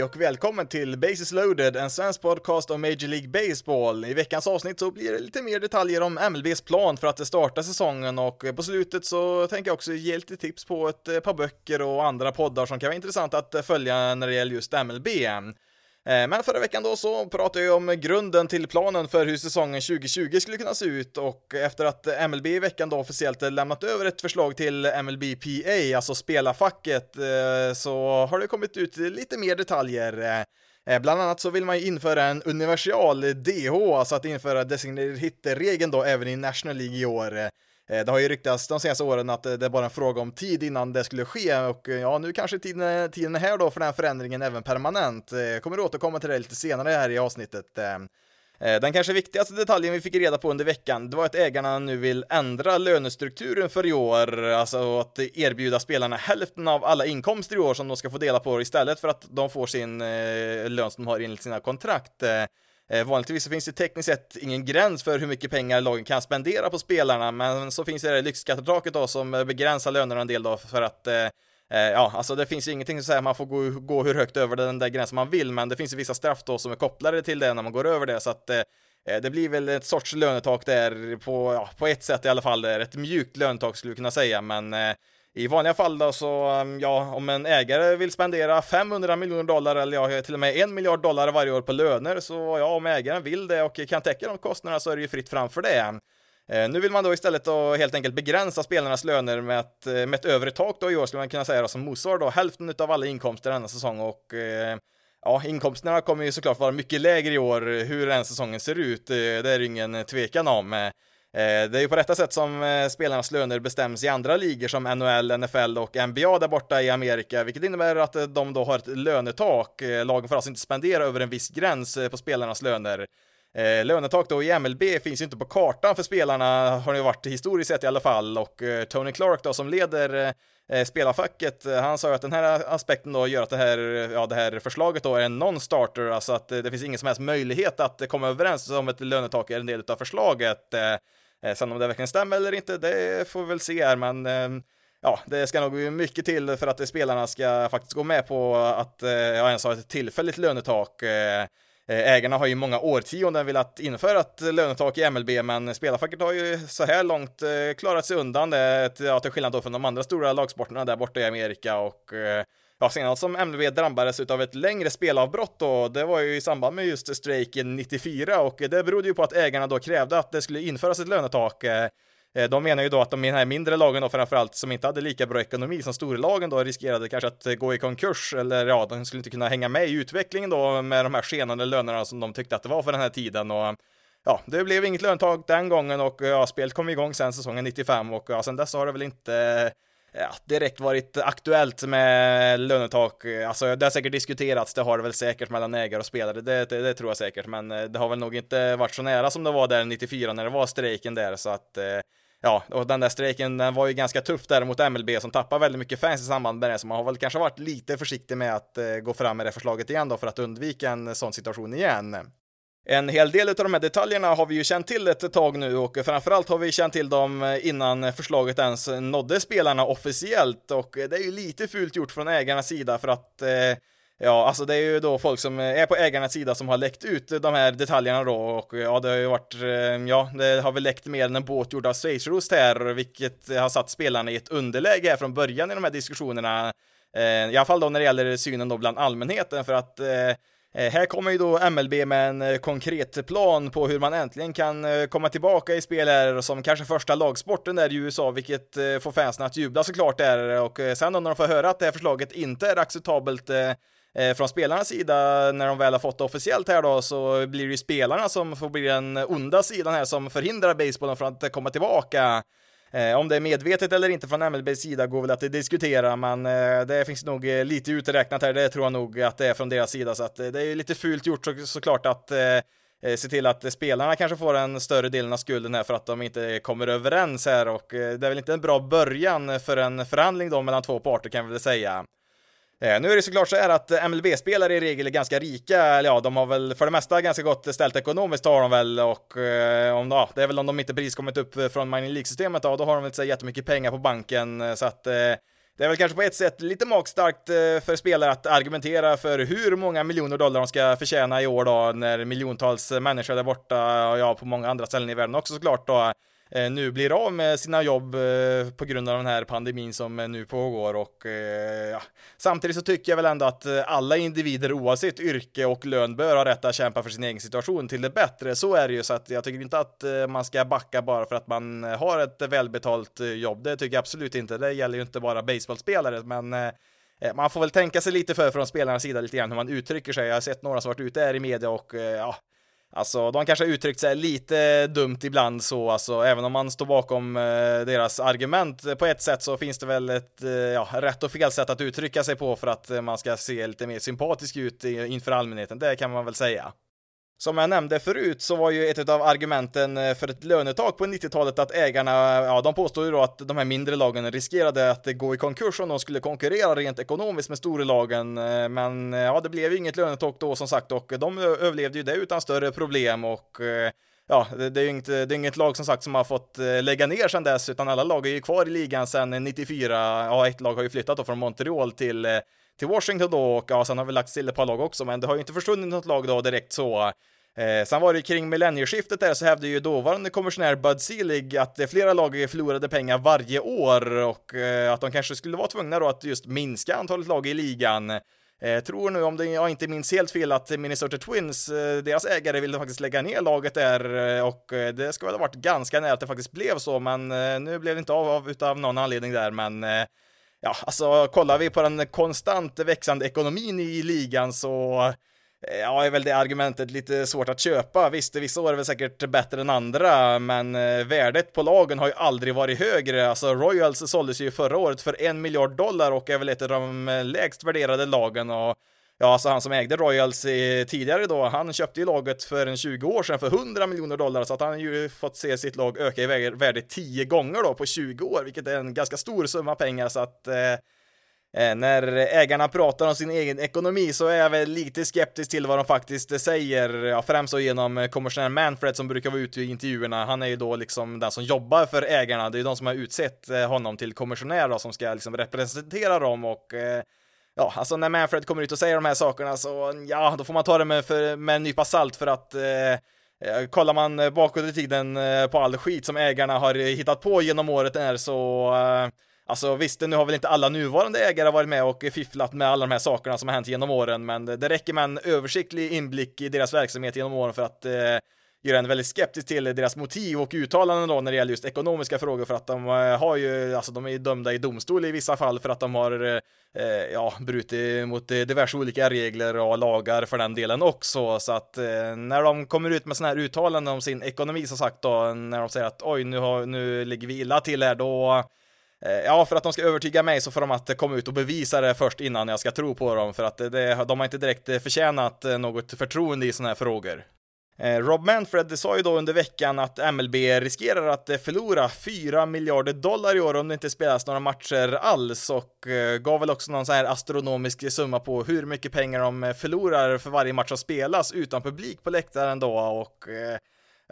Hej och välkommen till Bases loaded, en svensk podcast om Major League Baseball. I veckans avsnitt så blir det lite mer detaljer om MLBs plan för att starta säsongen och på slutet så tänker jag också ge lite tips på ett eh, par böcker och andra poddar som kan vara intressanta att eh, följa när det gäller just MLB. Eh, men förra veckan då så pratade jag om grunden till planen för hur säsongen 2020 skulle kunna se ut och efter att MLB i veckan då officiellt lämnat över ett förslag till MLBPA, alltså spelarfacket, eh, så har det kommit ut lite mer detaljer. Eh, bland annat så vill man ju införa en universal DH, alltså att införa designated hit-regeln då även i National League i år. Eh, det har ju ryktats de senaste åren att eh, det är bara en fråga om tid innan det skulle ske och eh, ja, nu kanske tiden, tiden är här då för den här förändringen även permanent. Jag kommer återkomma till det lite senare här i avsnittet. Den kanske viktigaste detaljen vi fick reda på under veckan, det var att ägarna nu vill ändra lönestrukturen för i år, alltså att erbjuda spelarna hälften av alla inkomster i år som de ska få dela på istället för att de får sin lön som de har enligt sina kontrakt. Eh, vanligtvis så finns det tekniskt sett ingen gräns för hur mycket pengar lagen kan spendera på spelarna, men så finns det det lyxskattetaket då som begränsar lönerna en del då för att eh, eh ja, alltså det finns ju ingenting som säger att man får gå, gå hur högt över den där gränsen man vill, men det finns ju vissa straff då som är kopplade till det när man går över det, så att eh, eh, det blir väl ett sorts lönetak där på, ja, på ett sätt i alla fall, ett mjukt lönetak skulle vi kunna säga, men i vanliga fall då så, um, ja, om en ägare vill spendera 500 miljoner dollar eller ja, till och med en miljard dollar varje år på löner så ja, om ägaren vill det och kan täcka de kostnaderna så är det ju fritt fram för det. Eh, nu vill man då istället då helt enkelt begränsa spelarnas löner med ett, eh, med ett övre tak då i år skulle man kunna säga då, som motsvarar då hälften av alla inkomster denna säsong och eh, ja, inkomsterna kommer ju såklart vara mycket lägre i år hur den säsongen ser ut. Det är det ingen tvekan om. Eh, det är ju på detta sätt som eh, spelarnas löner bestäms i andra ligor som NHL, NFL och NBA där borta i Amerika, vilket innebär att eh, de då har ett lönetak. Lagen får alltså inte spendera över en viss gräns på spelarnas löner. lönetak då i MLB finns ju inte på kartan för spelarna, har det ju varit historiskt sett i alla fall, och Tony Clark då som leder spelarfacket, han sa ju att den här aspekten då gör att det här, ja, det här förslaget då är en non-starter, alltså att det finns ingen som helst möjlighet att komma överens om ett lönetak är en del av förslaget. Eh, sen om det verkligen stämmer eller inte, det får vi väl se här, men ehm, ja, det ska nog mycket till för att spelarna ska faktiskt gå med på att eh, ens ha ett tillfälligt lönetak. Eh, eh, ägarna har ju många årtionden velat införa ett lönetak i MLB, men spelarfacket har ju så här långt eh, klarat sig undan det, ja, till skillnad då från de andra stora lagsporterna där borta i Amerika och eh, Ja, senast som MLB drabbades av ett längre spelavbrott då, det var ju i samband med just strejken 94 och det berodde ju på att ägarna då krävde att det skulle införas ett lönetak. Eh, de menar ju då att de här mindre lagen då framförallt som inte hade lika bra ekonomi som storlagen då riskerade kanske att gå i konkurs eller ja, de skulle inte kunna hänga med i utvecklingen då med de här skenande lönerna som de tyckte att det var för den här tiden och ja, det blev inget löntag den gången och ja, spelet kom igång sen säsongen 95 och ja, sen dess har det väl inte ja, direkt varit aktuellt med lönetak. Alltså det har säkert diskuterats, det har det väl säkert mellan ägare och spelare, det, det, det, tror jag säkert, men eh, det har väl nog inte varit så nära som det var där 94 när det var strejken där, så att eh, Ja, och den där strejken den var ju ganska tuff där mot MLB som tappar väldigt mycket fans i samband med det, så man har väl kanske varit lite försiktig med att eh, gå fram med det förslaget igen då för att undvika en sån situation igen. En hel del av de här detaljerna har vi ju känt till ett tag nu och framförallt har vi känt till dem innan förslaget ens nådde spelarna officiellt och det är ju lite fult gjort från ägarnas sida för att eh, Ja, alltså det är ju då folk som är på ägarnas sida som har läckt ut de här detaljerna då och ja, det har ju varit, eh, ja, det har väl läckt mer än en båt gjord av schweizerost här, vilket har satt spelarna i ett underläge här från början i de här diskussionerna. Eh, I alla fall då när det gäller synen då bland allmänheten för att eh, Eh, här kommer ju då MLB med en eh, konkret plan på hur man äntligen kan eh, komma tillbaka i spel här som kanske första lagsporten där i USA, vilket får fansen att jubla såklart där och sen då när de får höra att det här förslaget inte är acceptabelt från spelarnas sida när de väl har fått det officiellt här då så blir det ju spelarna som får bli den onda sidan här som förhindrar basebollen från att komma tillbaka. Eh, om det är medvetet eller inte från MLBs sida går väl att diskutera, men eh, det finns nog eh, lite uträknat här. Det tror jag nog att det är från deras sida, så att det är lite fult gjort så, såklart att se till att spelarna kanske får en större delen av skulden här för att de inte kommer överens här och det är väl inte en bra början för en förhandling då mellan två parter kan vi väl säga. Eh, nu är det såklart så här att MLB-spelare i regel är ganska rika, eller ja, de har väl för det mesta ganska gott ställt ekonomiskt har de väl. Och eh, om, ja, det är väl om de inte precis kommit upp från mining League-systemet då, då har de väl inte så jättemycket pengar på banken. Så att eh, det är väl kanske på ett sätt lite magstarkt för spelare att argumentera för hur många miljoner dollar de ska förtjäna i år då, när miljontals människor är borta, och ja, på många andra ställen i världen också såklart då, Eh, nu blir av med sina jobb eh, på grund av den här pandemin som eh, nu pågår och ja. samtidigt så tycker jag väl ändå att alla individer oavsett yrke och lön bör ha rätt att kämpa för sin egen situation till det bättre. Så är det ju så att jag tycker inte att man ska backa bara för att man har ett välbetalt jobb. Det tycker jag absolut inte. Det gäller ju inte bara baseballspelare, men man får väl tänka sig lite för från spelarnas sida lite grann hur man uttrycker sig. Jag har sett några som varit ute här i media och ja, Alltså, de kanske har uttryckt sig lite dumt ibland så, alltså, även om man står bakom eh, deras argument eh, på ett sätt så finns det väl ett eh, ja, rätt och fel sätt att uttrycka sig på för att eh, man ska se lite mer sympatisk ut inför allmänheten, det kan man väl säga. Som jag nämnde förut så var ju ett av argumenten eh, för ett lönetak på 90-talet att ägarna, ja de påstod ju då att de här mindre lagen riskerade att gå i konkurs om de skulle konkurrera rent ekonomiskt med storlagen. Eh, men eh, ja, det blev ju inget lönetak då som sagt och de överlevde ju det utan större problem och ja, det är ju inte, det är inget lag som sagt som har fått lägga ner sedan dess, utan alla lag är ju kvar i ligan sedan 94. Ja, ett lag har ju flyttat då från Montreal till till Washington då och ja, sen har vi lagt till ett par lag också, men det har ju inte försvunnit något lag då direkt så. Eh, sen var det kring millennieskiftet där så hävde ju dåvarande kommissionär Bud Selig att eh, flera lag förlorade pengar varje år och eh, att de kanske skulle vara tvungna då att just minska antalet lag i ligan. Eh, tror nu, om det, jag inte minns helt fel, att Minnesota Twins, eh, deras ägare ville faktiskt lägga ner laget där eh, och eh, det skulle ha varit ganska nära att det faktiskt blev så, men eh, nu blev det inte av, av utav någon anledning där, men eh, ja, alltså kollar vi på den konstant växande ekonomin i ligan så Eh, ja, är väl det argumentet lite svårt att köpa. Visst, vissa år är väl säkert bättre än andra, men eh, värdet på lagen har ju aldrig varit högre. Alltså Royals såldes ju förra året för en miljard dollar och är väl ett av de eh, lägst värderade lagen och Ja, alltså han som ägde Royals tidigare då, han köpte ju laget för en 20 år sedan för 100 miljoner dollar, så att han ju fått se sitt lag öka i värde 10 gånger då på 20 år, vilket är en ganska stor summa pengar, så att eh, Eh, när ägarna pratar om sin egen ekonomi så är jag väl lite skeptisk till vad de faktiskt säger, ja, främst då genom eh, kommissionär Manfred som brukar vara ute i intervjuerna. Han är ju då liksom den som jobbar för ägarna. Det är ju de som har utsett eh, honom till kommissionär då, som ska liksom representera dem och ja, alltså när Manfred kommer ut och säger de här sakerna så ja, då får man ta det med, för, med en nypa salt för att eh, kollar man bakåt i tiden på all skit som ägarna har hittat på genom året är så eh, Alltså visst, nu har väl inte alla nuvarande ägare varit med och fifflat med alla de här sakerna som har hänt genom åren, men det räcker med en översiktlig inblick i deras verksamhet genom åren för att eh, göra en väldigt skeptisk till deras motiv och uttalanden då när det gäller just ekonomiska frågor för att de eh, har ju, alltså de är ju dömda i domstol i vissa fall för att de har, eh, eh ja, brutit mot eh, diverse olika regler och lagar för den delen också. Så att eh, när de kommer ut med sådana här uttalanden om sin ekonomi som sagt då, när de säger att oj, nu, har, nu ligger vi illa till här, då Eh, ja, för att de ska övertyga mig så får de att komma ut och bevisa det först innan jag ska tro på dem, för att det, de har inte direkt förtjänat något förtroende i sådana här frågor. Eh, Rob Manfred sa ju då under veckan att MLB riskerar att förlora 4 miljarder dollar i år om det inte spelas några matcher alls och eh, gav väl också någon sån här astronomisk summa på hur mycket pengar de förlorar för varje match som spelas utan publik på läktaren då och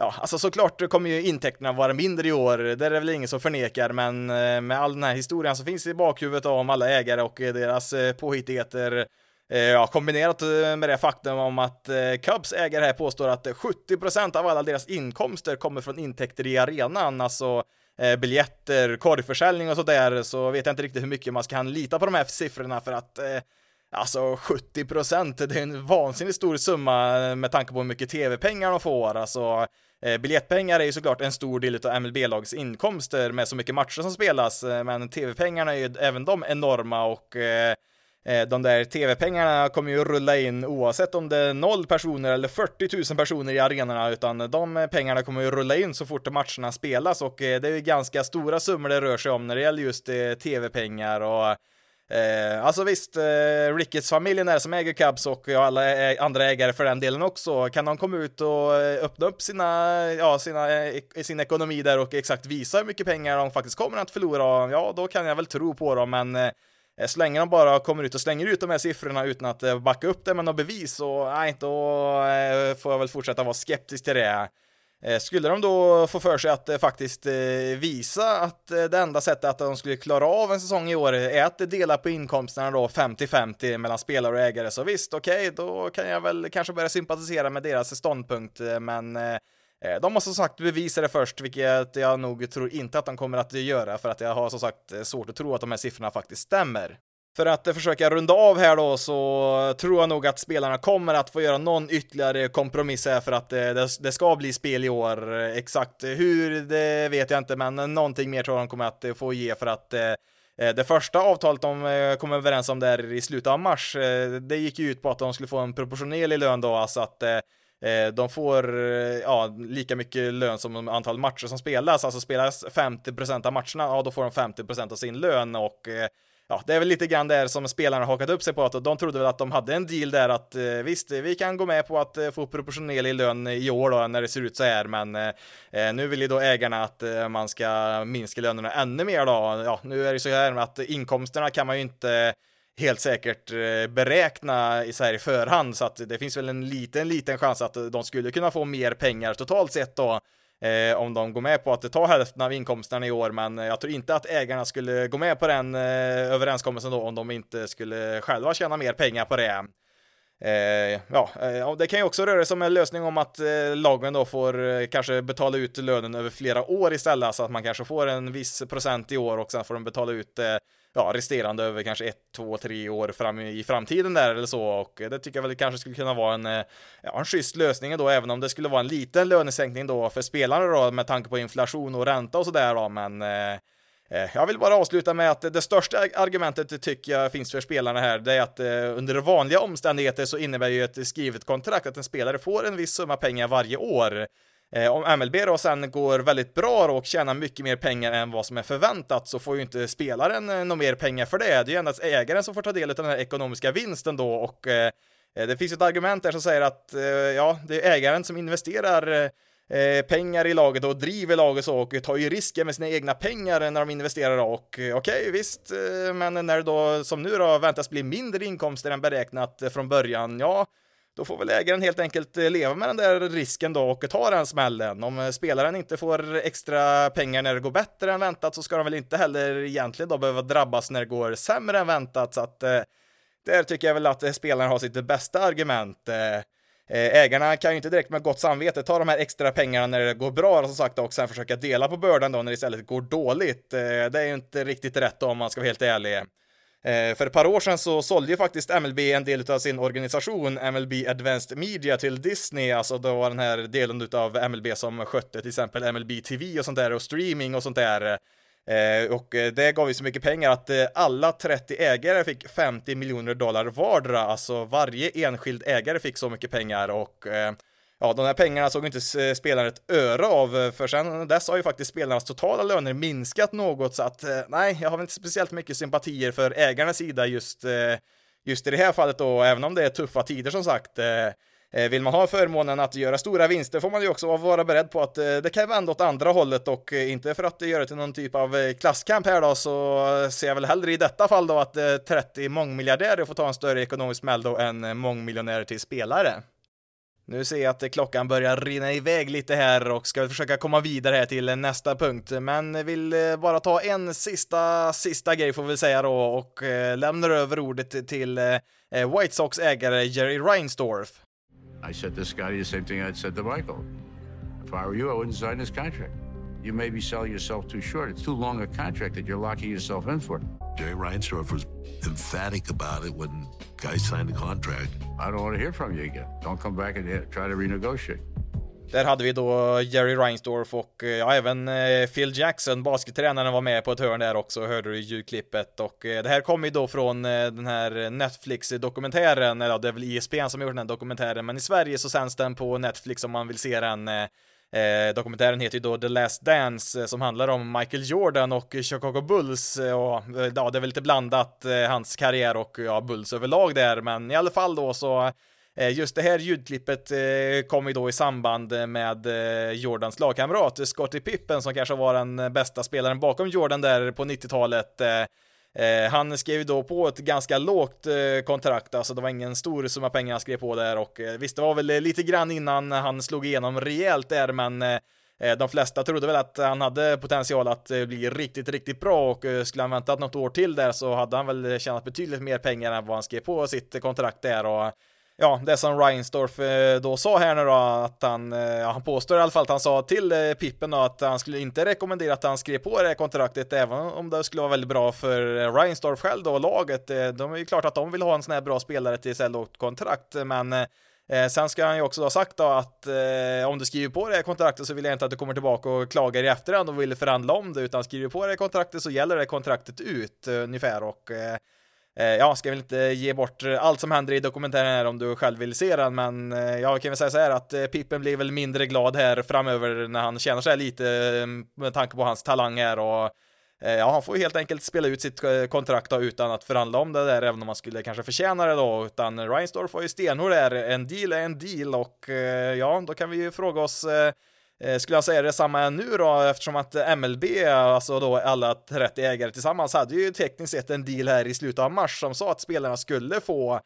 Ja, alltså såklart kommer ju intäkterna vara mindre i år, det är det väl ingen som förnekar, men eh, med all den här historien som finns i bakhuvudet om alla ägare och deras eh, påhittigheter eh, ja, kombinerat med det faktum om att Cubs ägare här påstår att 70% av alla deras inkomster kommer från intäkter i arenan, alltså biljetter, korgförsäljning och sådär, så vet jag inte riktigt hur mycket man kan lita på de här siffrorna för att Alltså 70 det är en vansinnigt stor summa med tanke på hur mycket tv-pengar de får. Alltså Eh, biljettpengar är ju såklart en stor del av MLB-lagets inkomster med så mycket matcher som spelas, eh, men tv-pengarna är ju även de enorma och eh, de där tv-pengarna kommer ju rulla in oavsett om det är noll personer eller 40 000 personer i arenorna, utan de pengarna kommer ju rulla in så fort matcherna spelas och det är ju ganska stora summor det rör sig om när det gäller just tv-pengar och Eh, alltså visst, eh, Ricketts-familjen är som äger Cubs och alla andra ägare för den delen också. Kan de komma ut och eh, öppna upp sina, ja, sina, eh, sin ekonomi där och exakt visa hur mycket pengar de faktiskt kommer att förlora, ja, då kan jag väl tro på dem, men Eh, eh så länge de bara kommer ut och slänger ut de här siffrorna utan att backa upp det med något bevis så nej, då eh, får jag väl fortsätta vara skeptisk till det. Eh, skulle de då få för sig att eh, faktiskt eh, visa att det enda sättet att de skulle klara av en säsong i år är att dela på inkomsterna då 50-50 mellan spelare och ägare, så visst, okej, okay, då kan jag väl kanske börja sympatisera med deras ståndpunkt, men de har som sagt bevisa det först, vilket jag nog tror inte att de kommer att göra, för att jag har som sagt svårt att tro att de här siffrorna faktiskt stämmer. För att försöka runda av här då så tror jag nog att spelarna kommer att få göra någon ytterligare kompromiss här för att eh, det, det ska bli spel i år. Exakt hur, det vet jag inte, men någonting mer tror jag de kommer att eh, få ge för att eh, det första avtalet de kom överens om där i slutet av mars, det gick ju ut på att de skulle få en proportionerlig lön då, alltså att de får ja, lika mycket lön som antal matcher som spelas, alltså spelas 50% av matcherna, ja då får de 50% av sin lön och ja, det är väl lite grann där som spelarna hakat upp sig på att de trodde väl att de hade en deal där att eh, visst, vi kan gå med på att eh, få proportionerlig lön i år då när det ser ut så här, men eh, eh, nu vill ju då ägarna att eh, man ska minska lönerna ännu mer då. Ja, nu är det så här med att inkomsterna kan man ju inte helt säkert eh, beräkna i, så här i förhand så att det finns väl en liten, liten chans att de skulle kunna få mer pengar totalt sett då eh, om de går med på att ta hälften av inkomsterna i år, men jag tror inte att ägarna skulle gå med på den eh, överenskommelsen då om de inte skulle själva tjäna mer pengar på det. Eh, ja, eh, det kan ju också röra sig om en lösning om att eh, lagen då får eh, kanske betala ut lönen över flera år istället, så att man kanske får en viss procent i år och sen får de betala ut eh, ja, resterande över kanske ett, två, tre år fram i framtiden där eller så och det tycker jag väl kanske skulle kunna vara en, eh, ja, en schysst lösning då, även om det skulle vara en liten lönesänkning då för spelarna då med tanke på inflation och ränta och sådär då, men eh, eh jag vill bara avsluta med att det största argumentet tycker jag finns för spelarna här, det är att eh, under vanliga omständigheter så innebär ju ett skrivet kontrakt att en spelare får en viss summa pengar varje år. Eh, om MLB då sen går väldigt bra och tjänar mycket mer pengar än vad som är förväntat så får ju inte spelaren eh, något mer pengar för det. Det är ju endast ägaren som får ta del av den här ekonomiska vinsten då och eh, eh det finns ett argument där som säger att eh, ja, det är ägaren som investerar eh, pengar i laget och driver laget så och tar ju risker med sina egna pengar när de investerar och okej okay, visst, men när det då som nu då väntas bli mindre inkomster än beräknat från början, ja, då får väl ägaren helt enkelt eh, leva med den där risken då och ta den smällen. Om eh, spelaren inte får extra pengar när det går bättre än väntat så ska de väl inte heller egentligen då behöva drabbas när det går sämre än väntat. Så att eh, där tycker jag väl att eh, spelaren har sitt bästa argument. Ägarna kan ju inte direkt med gott samvete ta de här extra pengarna när det går bra som sagt och sen försöka dela på bördan då när det istället går dåligt. Det är ju inte riktigt rätt då, om man ska vara helt ärlig. Eh, för ett par år sedan så sålde ju faktiskt MLB en del av sin organisation MLB Advanced Media till Disney, alltså då var den här delen av MLB som skötte till exempel MLB TV och sånt där och streaming och sånt där. Eh, och eh, det gav ju så mycket pengar att alla 30 ägare fick 50 miljoner dollar vardera, alltså varje enskild ägare fick så mycket pengar och ja, de här pengarna såg inte eh, spelaren ett öre av, eh, för sen dess har ju faktiskt spelarnas totala löner minskat något, så att eh, nej, jag har väl inte speciellt mycket sympatier för ägarnas sida just, just i det här fallet då, även om det är tuffa tider som sagt. Vill man ha förmånen att göra stora vinster får man ju också vara beredd på att det kan vända åt andra hållet och inte för att göra det till någon typ av klasskamp här då så ser jag väl hellre i detta fall då att 30 mångmiljardärer får ta en större ekonomisk smäll då än mångmiljonärer till spelare. Nu ser jag att klockan börjar rinna iväg lite här och ska försöka komma vidare här till nästa punkt, men vill eh, bara ta en sista, sista grej får vi säga då och eh, lämnar över ordet till eh, White Sox ägare Jerry Reinsdorf. I said to Scotty the same thing I'd said to Michael. If I were you, I wouldn't sign this contract. You may be selling yourself too short. It's too long a contract that you're locking yourself in for. Jerry Reinsdorf was emphatic about it when guys signed the contract. I don't want to hear from you again. Don't come back and try to renegotiate. Där hade vi då Jerry Reinsdorf och ja, även Phil Jackson, baskettränaren, var med på ett hörn där också, hörde du i ljudklippet. Och det här kommer ju då från den här Netflix-dokumentären, eller det är väl ISPN e som har gjort den här dokumentären, men i Sverige så sänds den på Netflix om man vill se den Eh, dokumentären heter ju då The Last Dance eh, som handlar om Michael Jordan och Chicago Bulls eh, och eh, ja, det är väl lite blandat eh, hans karriär och ja, Bulls överlag där, men i alla fall då så eh, Just det här ljudklippet kom ju då i samband med Jordans lagkamrat Scottie Pippen som kanske var den bästa spelaren bakom Jordan där på 90-talet. Eh, han skrev då på ett ganska lågt eh, kontrakt, alltså det var ingen stor summa pengar han skrev på där och eh, visst, det var väl eh, lite grann innan han slog igenom rejält där, men eh, eh, de flesta trodde väl att han hade potential att bli riktigt, riktigt bra och skulle han väntat något år till där så hade han väl tjänat betydligt mer pengar än vad han skrev på sitt kontrakt där och ja, det som Reinsdorf eh, då sa här nu då, att han, eh, ja, han påstår i alla fall att han sa till eh, Pippen då att han skulle inte rekommendera att han skrev på det här kontraktet, även om det skulle vara väldigt bra för Reinsdorf själv då, laget. De är ju klart att de vill ha en sån här bra spelare till så här lågt kontrakt, men Eh, sen ska han ju också ha sagt då att eh, om du skriver på det här kontraktet så vill jag inte att du kommer tillbaka och klagar i efterhand och vill förhandla om det, utan skriver på det här kontraktet så gäller det kontraktet ut eh, ungefär och Eh, Eh, ja, ska väl inte ge bort eh, allt som händer i dokumentären här om du själv vill se den, men eh, jag kan väl säga så här att Pippen blir väl mindre glad här framöver när han känner sig lite mm, med tanke på hans talang här och Ja, han får ju helt enkelt spela ut sitt kontrakt då, utan att förhandla om det där, även om man skulle kanske förtjäna det då, utan Reinsdorf får ju stenhård där, en deal är en deal och ja, då kan vi ju fråga oss Eh, skulle jag säga detsamma nu då eftersom att MLB, alltså då alla 30 ägare tillsammans, hade ju tekniskt sett en deal här i slutet av mars som sa att spelarna skulle få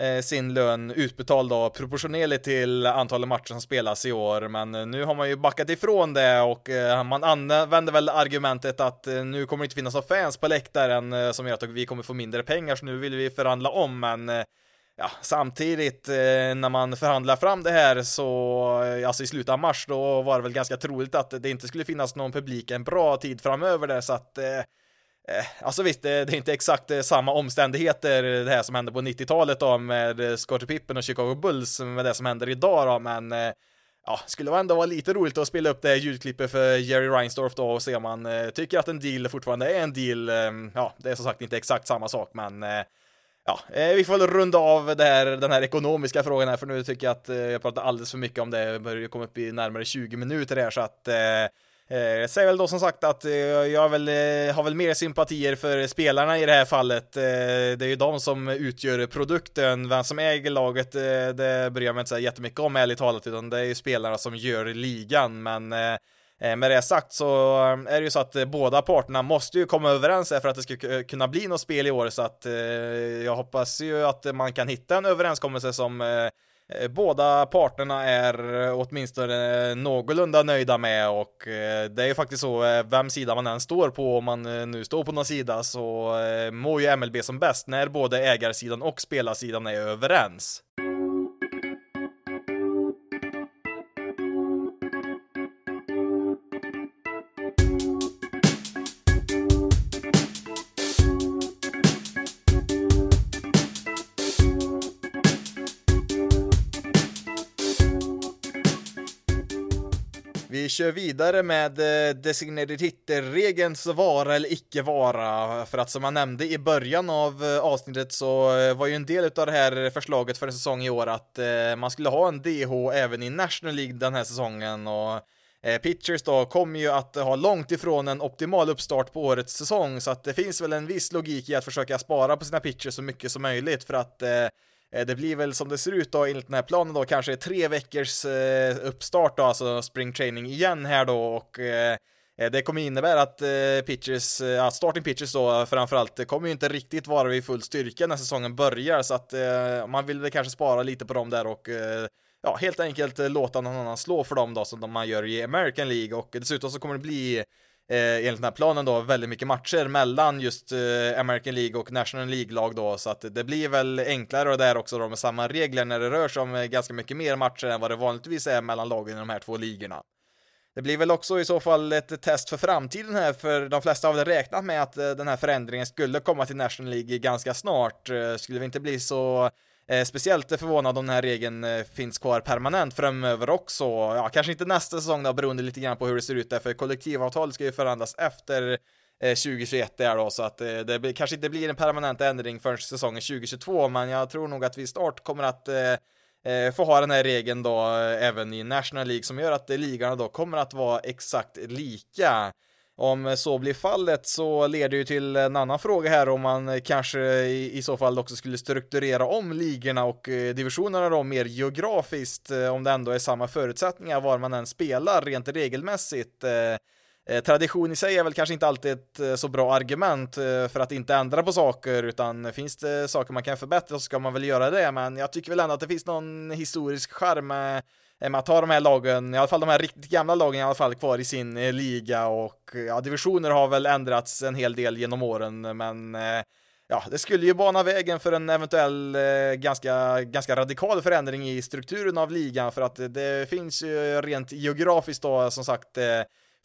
eh, sin lön utbetald då proportionerligt till antalet matcher som spelas i år. Men eh, nu har man ju backat ifrån det och man använder väl argumentet att nu kommer det inte finnas några fans på läktaren som gör att vi kommer få mindre pengar så nu vill vi förhandla om men ja, samtidigt eh, när man förhandlar fram det här så, eh, alltså i slutet av mars, då var det väl ganska troligt att det inte skulle finnas någon publik en bra tid framöver där, så att eh, eh Alltså visst, det, det är inte exakt eh, samma omständigheter det här som hände på 90-talet då med Scottie Pippen och Chicago Bulls med det som händer idag då, men ja, skulle ändå vara lite roligt att spela upp det här ljudklippet för Jerry Reinsdorf då och se om man tycker att en deal fortfarande är en deal. Ehm, ja, det är som sagt inte exakt samma sak, men ja, eh, vi får väl runda av det här, den här ekonomiska frågan här, för nu tycker jag att eh, jag pratar alldeles för mycket om det, jag börjar komma upp i närmare 20 minuter här, så att eh, eh säger väl då som sagt att jag väl, har väl mer sympatier för spelarna i det här fallet. Det är ju de som utgör produkten. Vem som äger laget, det bryr jag mig inte så jättemycket om ärligt talat, utan det är ju spelarna som gör ligan. Men Eh, Eh, med det sagt så eh, är det ju så att eh, båda parterna måste ju komma överens för att det ska kunna bli något spel i år så att jag hoppas ju att man kan hitta en överenskommelse som båda parterna är åtminstone någorlunda nöjda med och det är ju faktiskt så vem sida man än står på om man nu står på någon sida så mår ju MLB som bäst när både ägarsidan och spelarsidan är överens. Kör vidare med eh, designated hitter-regelns vara eller icke vara. För att som jag nämnde i början av eh, avsnittet så eh, var ju en del av det här förslaget för en säsong i år att man skulle ha en DH även i National League den här säsongen och Pitchers då kommer ju att ha långt ifrån en optimal uppstart på årets säsong så att det finns väl en viss logik i att försöka spara på sina pitchers så mycket som möjligt för att Eh, det blir väl som det ser ut då enligt den här planen då kanske tre veckors eh, uppstart då, alltså spring training igen här då och eh, det kommer innebära att pitchers, ja, starting pitchers då framförallt, det kommer ju inte riktigt vara vid full styrka när säsongen börjar så att man vill väl kanske spara lite på dem där och ja, helt enkelt låta någon annan slå för dem då som man gör i American League och dessutom så kommer det bli eh, enligt den här planen då väldigt mycket matcher mellan just eh, American League och National League-lag då, så att det blir väl enklare och där också då med samma regler när det rör sig om eh, ganska mycket mer matcher än vad det vanligtvis är mellan lagen i de här två ligorna. Det blir väl också i så fall ett test för framtiden här, för de flesta har väl räknat med att eh, den här förändringen skulle komma till National League ganska snart. Eh, skulle vi inte bli så Eh, speciellt förvånad om den här regeln eh, finns kvar permanent framöver också. Ja, kanske inte nästa säsong då, beroende lite grann på hur det ser ut där, för kollektivavtalet ska ju förändras efter eh, 2021 där då, så att det kanske inte blir en permanent ändring förrän säsongen 2022, men jag tror nog att vi snart kommer att få ha den här regeln då även i National League som gör att ligan då kommer att vara exakt lika. Om eh, så blir fallet så leder ju till en annan fråga här om man eh, kanske i, så fall också skulle strukturera om ligorna och eh, divisionerna då mer geografiskt om det ändå är samma förutsättningar var man än spelar rent regelmässigt. Tradition i sig är väl kanske inte alltid ett så bra argument för att inte ändra på saker, utan finns det saker man kan förbättra så ska man väl göra det, men jag tycker väl ändå att det finns någon historisk charm med Eh, att ha de här lagen, i alla fall de här riktigt gamla lagen i alla fall kvar i sin eh, liga och eh, ja, divisioner har väl ändrats en hel del genom åren, men ja, det skulle ju bana vägen för en eventuell eh, ganska, ganska radikal förändring i strukturen av ligan för att det finns ju rent geografiskt då som sagt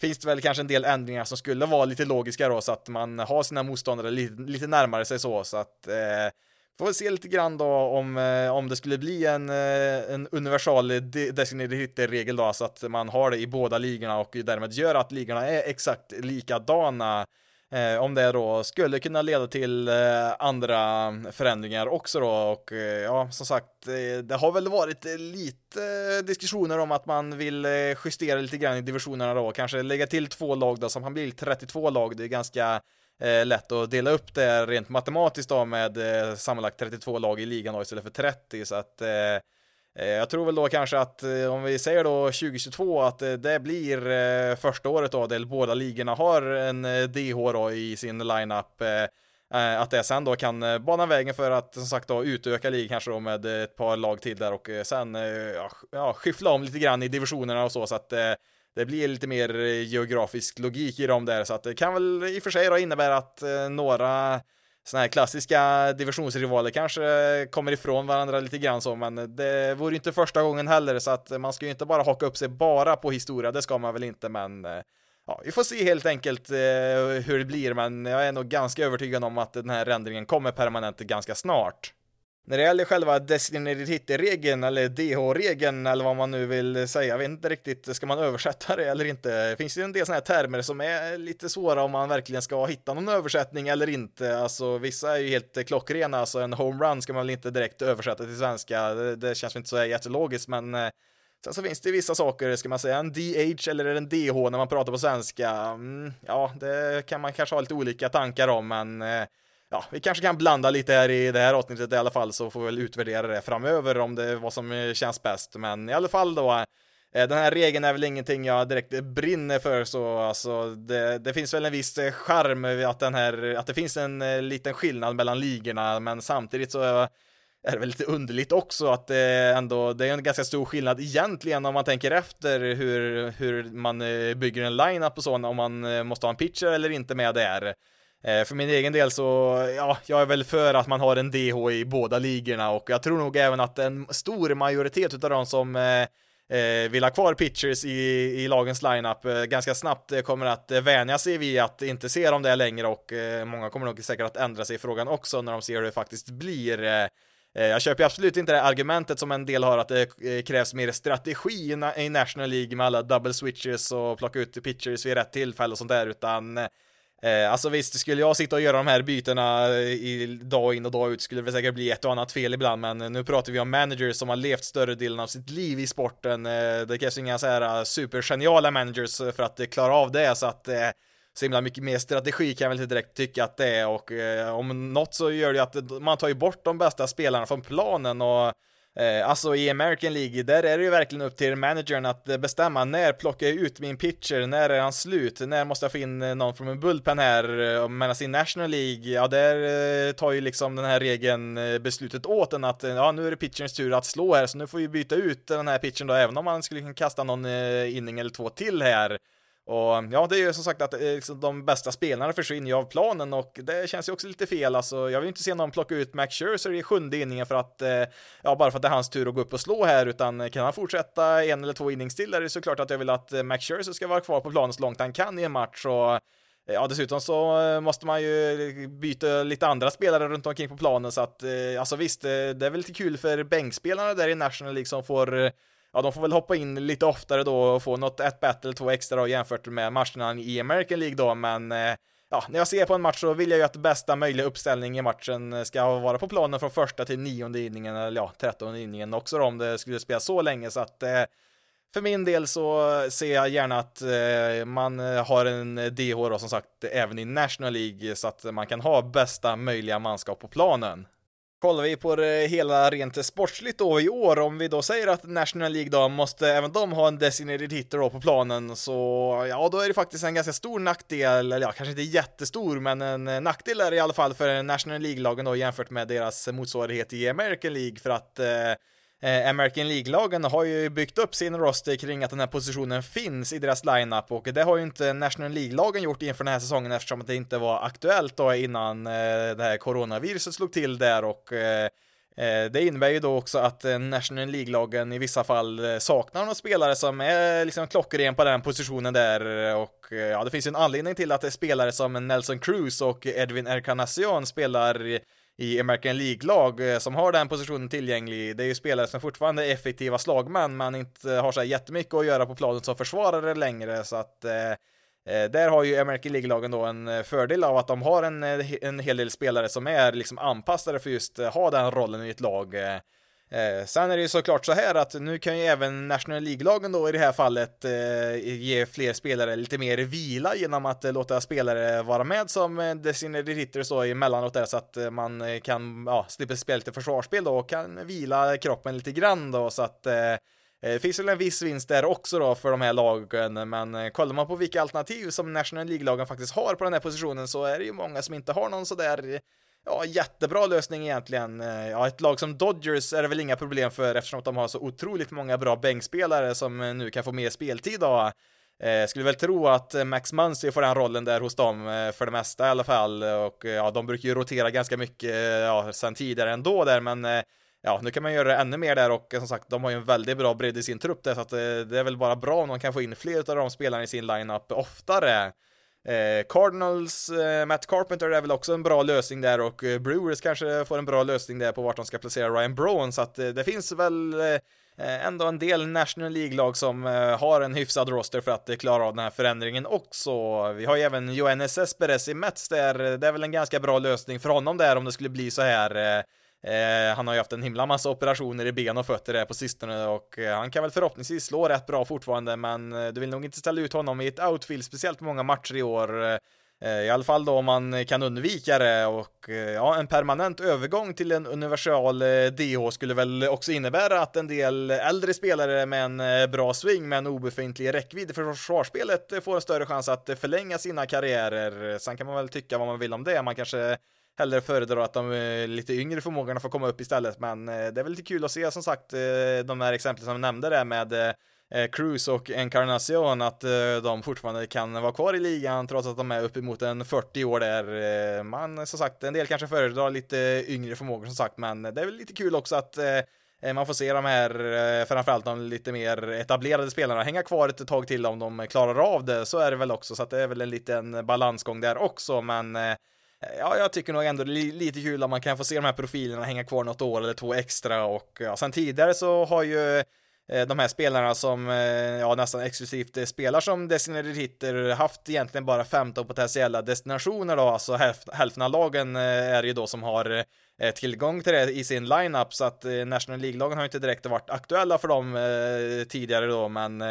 finns det väl kanske en del ändringar som skulle vara lite logiska då så att man har sina motståndare lite, lite närmare sig så så att eh, Får se lite grann då om, eh, om det skulle bli en, eh, en universal designated hitter-regel då, så att man har det i båda ligorna och därmed gör att ligorna är exakt likadana. Eh, om det då skulle kunna leda till eh, andra förändringar också då och eh, ja, som sagt, eh, det har väl varit lite diskussioner om att man vill justera lite grann i divisionerna då, kanske lägga till två lag då, som han blir 32 lag, det är ganska eh, lätt att dela upp det rent matematiskt då med eh, sammanlagt 32 lag i ligan då istället för 30 så att eh, eh, jag tror väl då kanske att eh, om vi säger då 2022 att eh, det blir första året då där båda ligorna har en DH då i sin lineup att det sen då kan bana vägen för att som sagt då utöka ligan kanske då med ett par lag till där och sen ja, skyffla om lite grann i divisionerna och så. Så att det blir lite mer eh, geografisk logik i dem där, så att det kan väl i och för sig då innebära att eh, några sådana här klassiska divisionsrivaler kanske kommer ifrån varandra lite grann så, men det vore inte första gången heller, så att man ska ju inte bara haka upp sig bara på historia, det ska man väl inte, men eh, ja, vi får se helt enkelt hur det blir, men jag är nog ganska övertygad om att den här ändringen kommer permanent ganska snart. När det gäller själva designated hit-regeln eller DH-regeln eller vad man nu vill säga, jag vet inte riktigt, ska man översätta det eller inte? Det finns ju en del sådana här termer som är lite svåra om man verkligen ska hitta någon översättning eller inte. Alltså vissa är ju helt klockrena, alltså en homerun ska man väl inte direkt översätta till svenska, det, det känns inte så jättelogiskt, men eh, Sen så finns det vissa saker, ska man säga en DH eller en DH när man pratar på svenska? Mm, ja, det kan man kanske ha lite olika tankar om, men eh, ja, vi kanske kan blanda lite här i det här avsnittet i alla fall så får vi väl utvärdera det framöver om det är vad som eh, känns bäst. Men i alla fall då, eh, den här regeln är väl ingenting jag direkt brinner för så alltså det, det finns väl en viss eh, charm att den här, att det finns en liten skillnad mellan ligorna men samtidigt så är det väl lite underligt också att det ändå, det är en ganska stor skillnad egentligen om man tänker efter hur, hur man bygger en line-up och så, om man måste ha en pitcher eller inte med där. Eh, för min egen del så, ja, jag är väl för att man har en DH i båda ligorna och jag tror nog även att en stor majoritet av de som eh, eh, vill ha kvar pitchers i, i lagens lineup eh, ganska snabbt eh, kommer att vänja sig vid att inte se dem där längre och eh, många kommer nog säkert att ändra sig i frågan också när de ser hur det faktiskt blir. Jag köper absolut inte det argumentet som en del har att det krävs mer strategi i National League med alla double switches och plocka ut pitchers vid rätt tillfälle och sånt där, utan Eh, alltså visst, skulle jag sitta och göra de här bytena eh, i dag in och dag ut skulle det säkert bli ett och annat fel ibland, men eh, nu pratar vi om managers som har levt större delen av sitt liv i sporten. Eh, det krävs inga så här eh, supergeniala managers för att klara av det, så att eh, så himla mycket mer strategi kan jag väl inte direkt tycka att det är och eh, om något så gör det att man tar ju bort de bästa spelarna från planen och Eh, alltså i American League, där är det ju verkligen upp till managern att eh, bestämma när plockar jag ut min pitcher, när är han slut, när måste jag få in eh, någon från en bullpen här, medan i National League, ja där eh, tar ju liksom den här regeln beslutet åt en att ja nu är det pitcherns tur att slå här, så nu får vi byta ut den här pitchen då, även om man skulle kunna kasta någon inning eller två till här. Och ja, det är ju som sagt att eh, liksom, de bästa spelarna försvinner ju av planen och det känns ju också lite fel. Alltså, jag vill inte se någon plocka ut Max Scherzer i sjunde inningen för att, eh, ja, bara för att det är hans tur att gå upp och slå här, utan eh, kan han fortsätta en eller två innings till är det såklart att jag vill att eh, Max Scherzer ska vara kvar på planen så långt han kan i en match och Ja, dessutom så måste man ju byta lite andra spelare runt omkring på planen så att, alltså visst, det är väl lite kul för bänkspelarna där i National League som får ja, de får väl hoppa in lite oftare då och få något ett battle, två extra då, jämfört med matcherna i American League då, men eh, ja, när jag ser på en match så vill jag ju att bästa möjliga uppställning i matchen ska vara på planen från första till nionde inningen, eller ja, trettonde inningen också då, om det skulle spela så länge, så att eh, för min del så ser jag gärna att eh, man har en DH då som sagt även i National League så att man kan ha bästa möjliga manskap på planen. Kollar vi på det hela rent sportsligt då i år, om vi då säger att National League då måste även de ha en designated hitter då på planen, så ja, då är det faktiskt en ganska stor nackdel, eller ja, kanske inte jättestor, men en nackdel är det i alla fall för National League-lagen då jämfört med deras motsvarighet i American League, för att eh, Eh, American League-lagen har ju byggt upp sin roster kring att den här positionen finns i deras lineup och det har ju inte National League-lagen gjort inför den här säsongen eftersom det inte var aktuellt då innan eh, det här coronaviruset slog till där och eh, eh det innebär ju då också att eh, National League-lagen i vissa fall eh, saknar några spelare som är liksom klockren på den positionen där och ja, det finns ju en anledning till att det är spelare som Nelson Cruz och Edwin Encarnacion spelar i American League-lag eh, som har den positionen tillgänglig. Det är ju spelare som fortfarande är effektiva slagmän, men inte har så här jättemycket att göra på planen som försvarare längre, så att eh, eh där har ju American League-lagen då en eh, fördel av att de har en, en hel del spelare som är liksom anpassade för just ha den rollen i ett lag. Eh, sen är det ju såklart så här att nu kan ju även National League-lagen då i det här fallet eh, ge fler spelare lite mer vila genom att eh, låta spelare vara med som eh, designated hitters då emellanåt där så att eh, man eh, kan ja, slippa spela lite försvarsspel då och kan vila kroppen lite grann då. Så att det finns väl en viss vinst där också då för de här lagen, men kollar man på vilka alternativ som National League-lagen faktiskt har på den här positionen så är det ju många som inte har någon sådär ja, jättebra lösning egentligen. Eh, ja, ett lag som Dodgers är det väl inga problem för eftersom de har så otroligt många bra bänkspelare som eh, nu kan få mer speltid då. Eh, skulle väl tro att eh, Max Muncy får den rollen där hos dem eh, för det mesta i alla fall och ja, de brukar ju rotera ganska mycket ja, sen tidigare ändå där men ja, nu kan man göra det ännu mer där och som sagt, de har ju en väldigt bra bredd i sin trupp där så att det är väl bara bra om de kan få in fler av de spelarna i sin lineup oftare. Eh, Cardinals, eh, Matt Carpenter är väl också en bra lösning där och eh, Brewers kanske får en bra lösning där på vart de ska placera Ryan Brown så att eh, det finns väl eh, eh ändå en del National League-lag som eh, har en hyfsad roster för att eh, klara av den här förändringen också. Vi har ju även Johannes Esperes i Mets där, det är väl en ganska bra lösning för honom där om det skulle bli så här eh, Eh, han har ju haft en himla massa operationer i ben och fötter där på sistone och eh, han kan väl förhoppningsvis slå rätt bra fortfarande men eh, du vill nog inte ställa ut honom i ett outfield speciellt många matcher i år. Eh, eh, I alla fall då om man kan undvika det och eh, ja, en permanent övergång till en universal DH skulle väl också innebära att en del äldre spelare med en bra swing med en obefintlig räckvidd för försvarsspelet får en större chans att förlänga sina karriärer. Sen kan man väl tycka vad man vill om det. Man kanske hellre föredrar att de eh, lite yngre förmågorna får komma upp istället. Men eh, det är väl lite kul att se som sagt eh, de här exemplen som jag nämnde där med Cruz och Encarnacion att de fortfarande kan vara kvar i ligan trots att de är uppemot en 40 år där. Man som sagt, en del kanske föredrar lite yngre förmågor som sagt, men det är väl lite kul också att man får se de här, framförallt de lite mer etablerade spelarna, hänga kvar ett tag till om de klarar av det. Så är det väl också, så att det är väl en liten balansgång där också, men ja, jag tycker nog ändå det är lite kul att man kan få se de här profilerna hänga kvar något år eller två extra och ja, sen tidigare så har ju eh, de här spelarna som eh, ja, nästan exklusivt eh, spelar som designated hitter haft egentligen bara 15 potentiella destinationer då, alltså hälften av lagen är ju då som har tillgång till det i sin lineup så att National League-lagen har inte direkt varit aktuella för dem tidigare då, men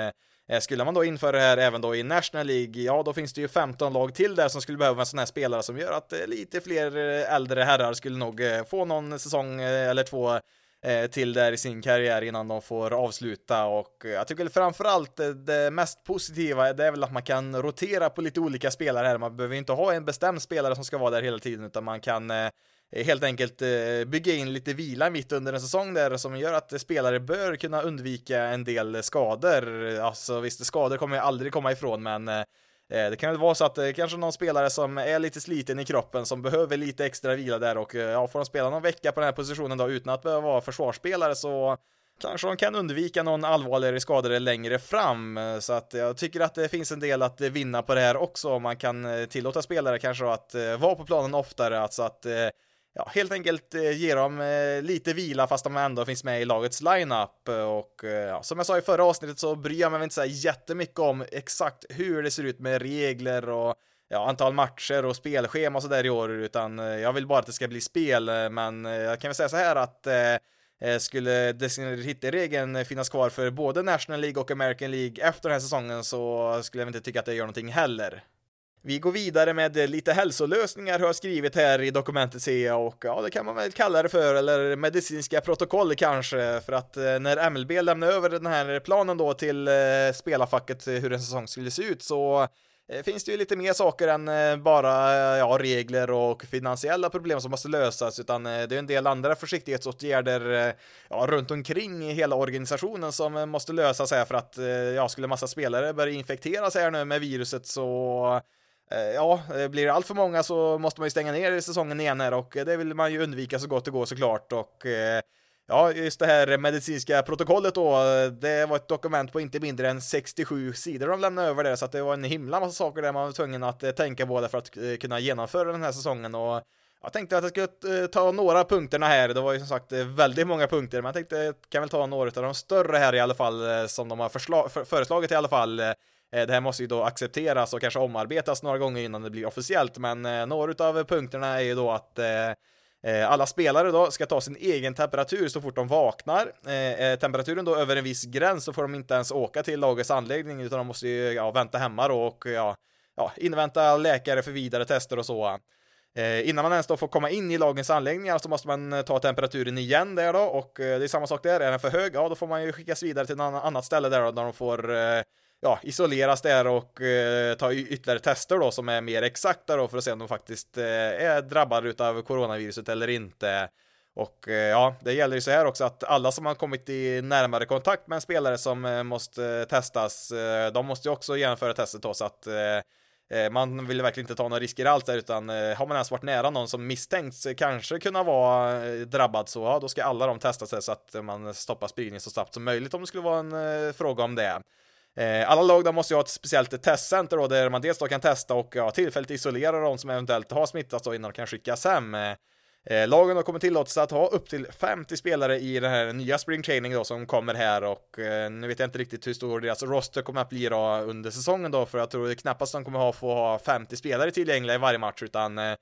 Eh, skulle man då införa det här även då i National League, ja då finns det ju 15 lag till där som skulle behöva en sån här spelare som gör att eh, lite fler eh, äldre herrar skulle nog få någon säsong eller två Eh, till där i sin karriär innan de får avsluta och eh, jag tycker framförallt eh, det mest positiva det är väl att man kan rotera på lite olika spelare här. Man behöver inte ha en bestämd spelare som ska vara där hela tiden utan man kan helt enkelt bygga in lite vila mitt under en säsong där som gör att spelare bör kunna undvika en del skador. Alltså visst, skador kommer jag aldrig komma ifrån, men Eh, det kan väl vara så att det kanske någon spelare som är lite sliten i kroppen som behöver lite extra vila där och eh, ja, får de spela någon vecka på den här positionen då utan att behöva vara försvarsspelare så kanske de kan undvika någon allvarligare skador längre fram. Så att jag tycker att det finns en del att vinna på det här också. Om man kan tillåta spelare kanske att vara på planen oftare, alltså att ja, helt enkelt eh, ge dem eh, lite vila fast de ändå finns med i lagets lineup. Och eh, ja, som jag sa i förra avsnittet så bryr jag mig inte så jättemycket om exakt hur det ser ut med regler och ja, antal matcher och spelschema och sådär i år, utan jag vill bara att det ska bli spel. Men jag kan väl säga så här att Eh, skulle designated hit-regeln finnas kvar för både National League och American League efter den här säsongen så skulle jag inte tycka att det gör någonting heller. Vi går vidare med lite hälsolösningar har jag skrivit här i dokumentet ser jag och ja, det kan man väl kalla det för, eller medicinska protokoll kanske, för att eh, när MLB lämnar över den här planen då till eh, spelarfacket eh, hur en säsong skulle se ut så finns det ju lite mer saker än bara ja, regler och finansiella problem som måste lösas, utan det är en del andra försiktighetsåtgärder ja, runt omkring hela organisationen som måste lösas här för att ja, skulle massa spelare börja infekteras här nu med viruset så Eh, ja, eh, blir det allt för många så måste man ju stänga ner säsongen igen här och eh, det vill man ju undvika så gott det går såklart och Ja, just det här medicinska protokollet då, det var ett dokument på inte mindre än 67 sidor de lämnade över det, så att det var en himla massa saker där man var tvungen att tänka på det för att kunna genomföra den här säsongen och jag tänkte att jag skulle ta några punkterna här, det var ju som sagt väldigt många punkter, men jag tänkte jag kan väl ta några av de större här i alla fall som de har föreslagit i alla fall. Eh, det här måste ju då accepteras och kanske omarbetas några gånger innan det blir officiellt, men eh, några av punkterna är ju då att eh, eh, alla spelare då ska ta sin egen temperatur så fort de vaknar. Eh, temperaturen då över en viss gräns så får de inte ens åka till lagets anläggning utan de måste ju ja, vänta hemma då och ja, ja, invänta läkare för vidare tester och så. Eh, innan man ens då får komma in i lagens anläggningar så måste man ta temperaturen igen där då och det är samma sak där, är den för hög, ja då får man ju skickas vidare till ett annat ställe där då, där de får ja, isoleras där och eh, ta ytterligare tester då som är mer exakta då för att se om de faktiskt eh, är drabbade av coronaviruset eller inte. Och eh, ja, det gäller ju så här också att alla som har kommit i närmare kontakt med en spelare som eh, måste eh, testas, eh, de måste ju också genomföra testet då så att eh, eh man vill verkligen inte ta några risker alls där utan eh, har man ens varit nära någon som misstänks kanske kunna vara drabbad så ja, då ska alla de testa sig så att man stoppar spridningen så snabbt som möjligt om det skulle vara en fråga om det. Eh, alla lag de måste ju ha ett speciellt testcenter då, där man dels då kan testa och ja, tillfälligt isolera de som eventuellt har smittats då innan de kan skickas hem. Eh, eh lagen har kommit tillåtelse att ha upp till 50 spelare i den här nya spring training då som kommer här och eh, nu vet jag inte riktigt hur stor deras roster kommer att bli då under säsongen då för jag tror det knappast de kommer ha få ha 50 spelare tillgängliga i varje match utan eh,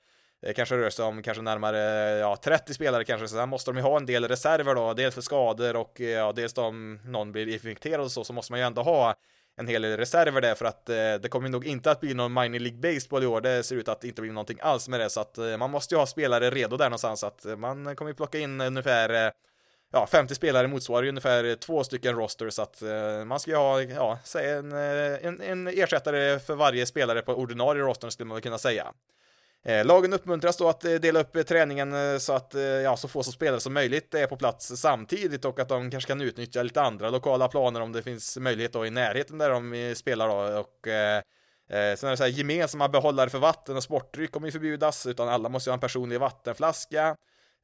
det kanske rör sig om kanske närmare ja, 30 spelare kanske, så sen måste de ju ha en del reserver då, dels för skador och eh, ja, dels om någon blir infekterad och så, så måste man ju ändå ha en hel del reserver där för att eh, det kommer nog inte att bli någon minor League Baseball i år. Det ser ut att inte bli någonting alls med det så att eh, man måste ju ha spelare redo där någonstans Så att eh, man kommer ju plocka in ungefär eh, ja, 50 spelare motsvarar ju ungefär två stycken roster så att eh, man ska ju ha, ja, säg en, eh, en, en ersättare för varje spelare på ordinarie roster skulle man väl kunna säga. Eh, lagen uppmuntras då att eh, dela upp eh, träningen så att ja, så få som spelare som möjligt är på plats samtidigt och att de kanske kan utnyttja lite andra lokala planer om det finns möjlighet då i närheten där de spelar då och eh, sen är det så här gemensamma behållare för vatten och sportdryck kommer ju förbjudas utan alla måste ju ha en personlig vattenflaska.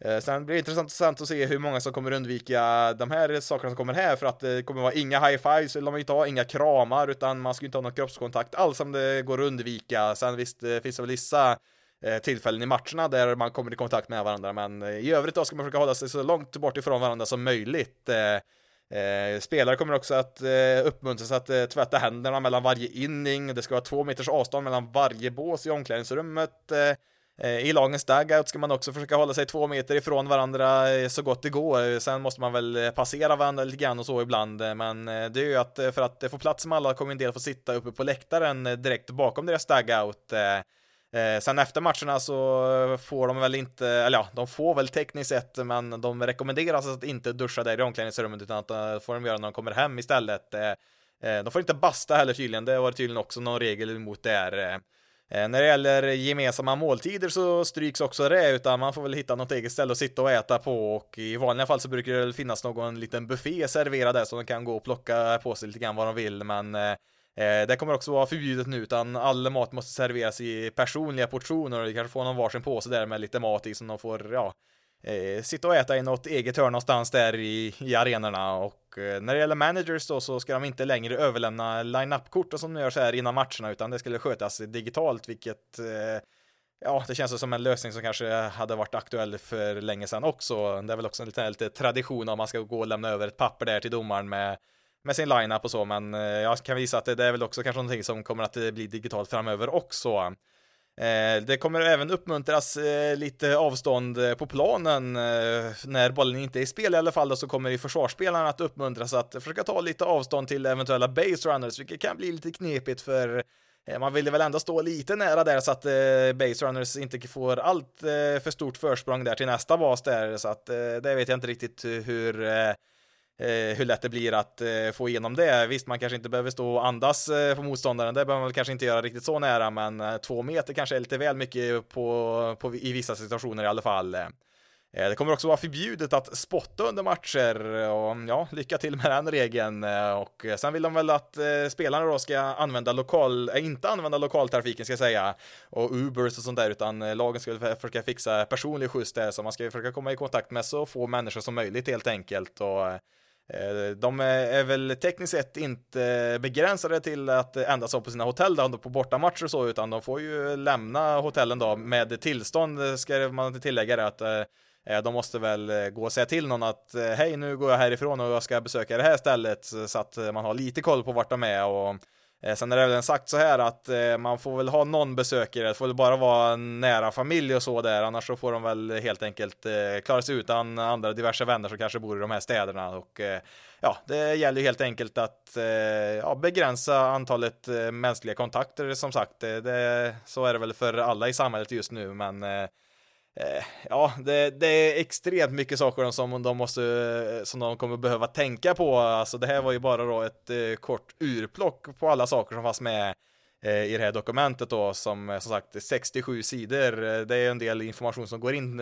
Eh, sen blir det intressant att se hur många som kommer undvika de här sakerna som kommer här för att det kommer vara inga high fives vill de inte ha, inga kramar utan man ska inte ha någon kroppskontakt alls om det går att undvika. Sen visst finns det väl vissa Eh, tillfällen i matcherna där man kommer i kontakt med varandra, men eh, i övrigt då ska man försöka hålla sig så långt bort ifrån varandra som möjligt. Eh, eh spelare kommer också att uppmuntras att tvätta händerna mellan varje inning. Det ska vara två meters avstånd mellan varje bås i omklädningsrummet. I lagens dugout ska man också försöka hålla sig två meter ifrån varandra så gott det går. Sen måste man väl passera varandra lite grann och så ibland, men det är ju att för att få plats med alla kommer en del få sitta uppe på läktaren direkt bakom deras dugout. Eh, sen efter matcherna så får de väl inte, eller ja, de får väl tekniskt sett, men de rekommenderas att inte duscha där i omklädningsrummet utan att det får de göra när de kommer hem istället. Eh, eh, de får inte basta heller tydligen, det var tydligen också någon regel emot där. Eh. När det gäller gemensamma måltider så stryks också det, utan man får väl hitta något eget ställe att sitta och äta på och i vanliga fall så brukar det väl finnas någon liten buffé serverad där så de kan gå och plocka på sig lite grann vad de vill, men Eh, Eh, det kommer också vara förbjudet nu utan all mat måste serveras i personliga portioner och du kanske får någon varsin påse där med lite mat i som de får, ja, eh, sitta och äta i något eget hörn någonstans där i, i arenorna och eh, när det gäller managers då så ska de inte längre överlämna line-up-korten som de gör så här innan matcherna utan det skulle skötas digitalt vilket eh, Ja, det känns som en lösning som kanske hade varit aktuell för länge sedan också. Det är väl också en lite, lite tradition om man ska gå och lämna över ett papper där till domaren med, med sin line-up och så, men eh, jag kan visa att det, är väl också kanske någonting som kommer att eh, bli digitalt framöver också. Eh, det kommer även uppmuntras lite avstånd på planen när bollen inte är i spel i alla fall, så kommer ju försvarsspelarna att uppmuntras att försöka ta lite avstånd till eventuella base runners, vilket kan bli lite knepigt för man ville väl ändå stå lite nära där så att base runners inte får allt för stort försprång där till nästa bas där, så att det vet jag inte riktigt hur Eh, hur lätt det blir att eh, få igenom det. Visst, man kanske inte behöver stå och andas eh, på motståndaren, det behöver man kanske inte göra riktigt så nära, men två meter kanske är lite väl mycket på, på, i vissa situationer i alla fall. Det kommer också vara förbjudet att spotta under matcher och mm, ja, lycka till med den regeln. Och sen vill de väl att spelarna då ska använda lokal, inte använda lokaltrafiken ska jag säga, och Ubers och sånt där, utan lagen ska försöka fixa personlig skjuts där, så man ska försöka komma i kontakt med så få människor som möjligt helt enkelt. Och Eh, de är väl tekniskt sett inte begränsade till att endast vara på sina hotell då, på bortamatcher och så, utan de får ju lämna hotellen då med tillstånd, ska man tillägga det, att eh, eh, de måste väl gå och säga till någon att hej, nu går jag härifrån och jag ska besöka det här stället så att man har lite koll på vart de är och Eh, sen är det väl sagt så här att eh, man får väl ha någon besökare, det. Får väl bara vara nära familj och så där, annars så får de väl helt enkelt eh, klara sig utan andra diverse vänner som kanske bor i de här städerna. Och eh, ja, det gäller ju helt enkelt att eh, ja, begränsa antalet eh, mänskliga kontakter som sagt. Det, så är det väl för alla i samhället just nu, men Eh, ja, det, det, är extremt mycket saker som de måste, eh, som de kommer behöva tänka på. Alltså det här var ju bara då ett eh, kort urplock på alla saker som fanns med eh, i det här dokumentet då, som eh, som sagt 67 sidor. Det är en del information som går in